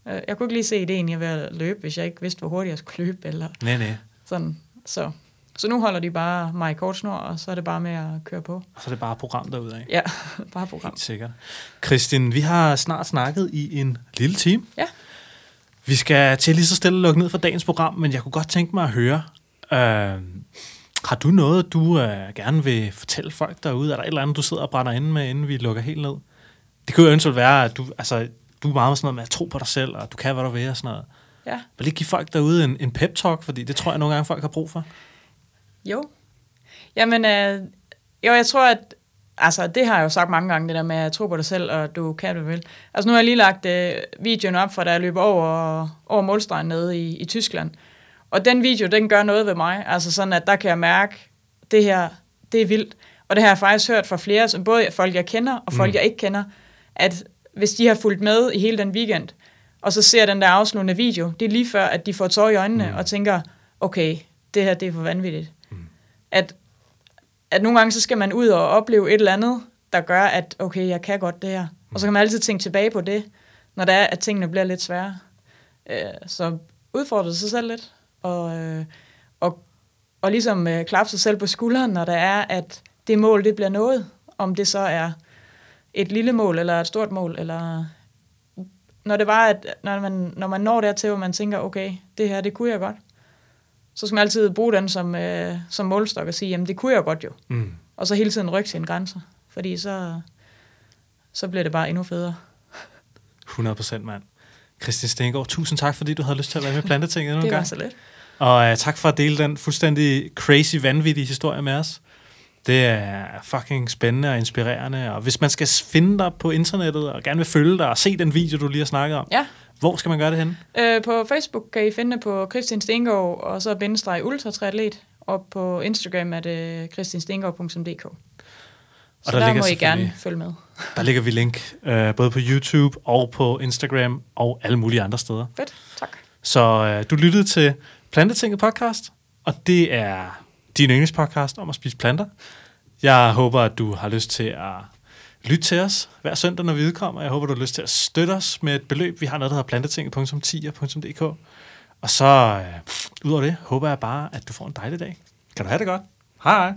S2: Øh, Jeg kunne ikke lige se ideen i at være løbe, hvis jeg ikke vidste, hvor hurtigt jeg skulle løbe. Eller
S1: Nej, nej.
S2: sådan. Så, så nu holder de bare mig i kort snor, og så er det bare med at køre på.
S1: Og så er det bare program derudad.
S2: Ja, bare program.
S1: Helt sikkert. Kristin, vi har snart snakket i en lille time.
S2: Ja.
S1: Vi skal til lige så stille lukke ned for dagens program, men jeg kunne godt tænke mig at høre, øh, har du noget, du øh, gerne vil fortælle folk derude? Er der et eller andet, du sidder og brænder inde med, inden vi lukker helt ned? Det kunne jo eventuelt være, at du, altså, du er meget med sådan noget med at tro på dig selv, og du kan, hvad du vil og sådan noget.
S2: Ja.
S1: Vil lige give folk derude en, en pep-talk, fordi det tror jeg nogle gange, folk har brug for.
S2: Jo. Jamen, øh, jo, jeg tror, at altså, det har jeg jo sagt mange gange, det der med at tro på dig selv, og du kan, hvad du vil. Altså, nu har jeg lige lagt øh, videoen op fra, da jeg løber over, over målstregen nede i, i Tyskland. Og den video, den gør noget ved mig. Altså sådan, at der kan jeg mærke, det her, det er vildt. Og det har jeg faktisk hørt fra flere, som både folk, jeg kender, og folk,
S1: mm.
S2: jeg ikke kender, at hvis de har fulgt med i hele den weekend, og så ser den der afsluttende video, det er lige før, at de får tår i øjnene
S1: Mm.
S2: mm. og tænker, okay, det her, det er for vanvittigt. Mm. At, at nogle gange, så skal man ud og opleve et eller andet, der gør, at okay, jeg kan godt det her. Og så kan man altid tænke tilbage på det, når det er, at tingene bliver lidt svære. Øh, så udfordre sig selv lidt, og, øh, og, og ligesom øh, klappe sig selv på skulderen, når der er, at det mål, det bliver nået. Om det så er et lille mål, eller et stort mål, eller når det var, at når man, når man når dertil, hvor man tænker, okay, det her, det kunne jeg godt, så skal man altid bruge den som, øh, som målstok og sige, jamen det kunne jeg godt jo.
S1: Mm.
S2: Og så hele tiden rykke sine grænser, fordi så, så bliver det bare endnu federe.
S1: 100 procent, mand. Kristin Stengård, tusind tak, fordi du havde lyst til at være med i Plantetinget endnu en
S2: Det var
S1: gang.
S2: så let.
S1: Og uh, tak for at dele den fuldstændig crazy, vanvittige historie med os. Det er fucking spændende og inspirerende. Og hvis man skal finde dig på internettet og gerne vil følge dig og se den video, du lige har snakket om,
S2: Ja,
S1: Hvor skal man gøre det henne?
S2: Øh, på Facebook kan I finde det på Christian Stengård, og så bindestreg ultratriatlet, og på Instagram er det christianstengård.dk. Så
S1: Og
S2: der,
S1: der
S2: må I gerne følge med.
S1: Der ligger vi link øh, både på YouTube og på Instagram og alle mulige andre steder.
S2: Fedt, tak.
S1: Så øh, du lyttede til Plantetinget podcast, og det er din yndlingspodcast om at spise planter. Jeg håber, at du har lyst til at lytte til os hver søndag, når vi udkommer. Jeg håber, du har lyst til at støtte os med et beløb. Vi har noget, der hedder plantetinget.10.dk. Og så, øh, ud over det, håber jeg bare, at du får en dejlig dag. Kan du have det godt? Hej hej.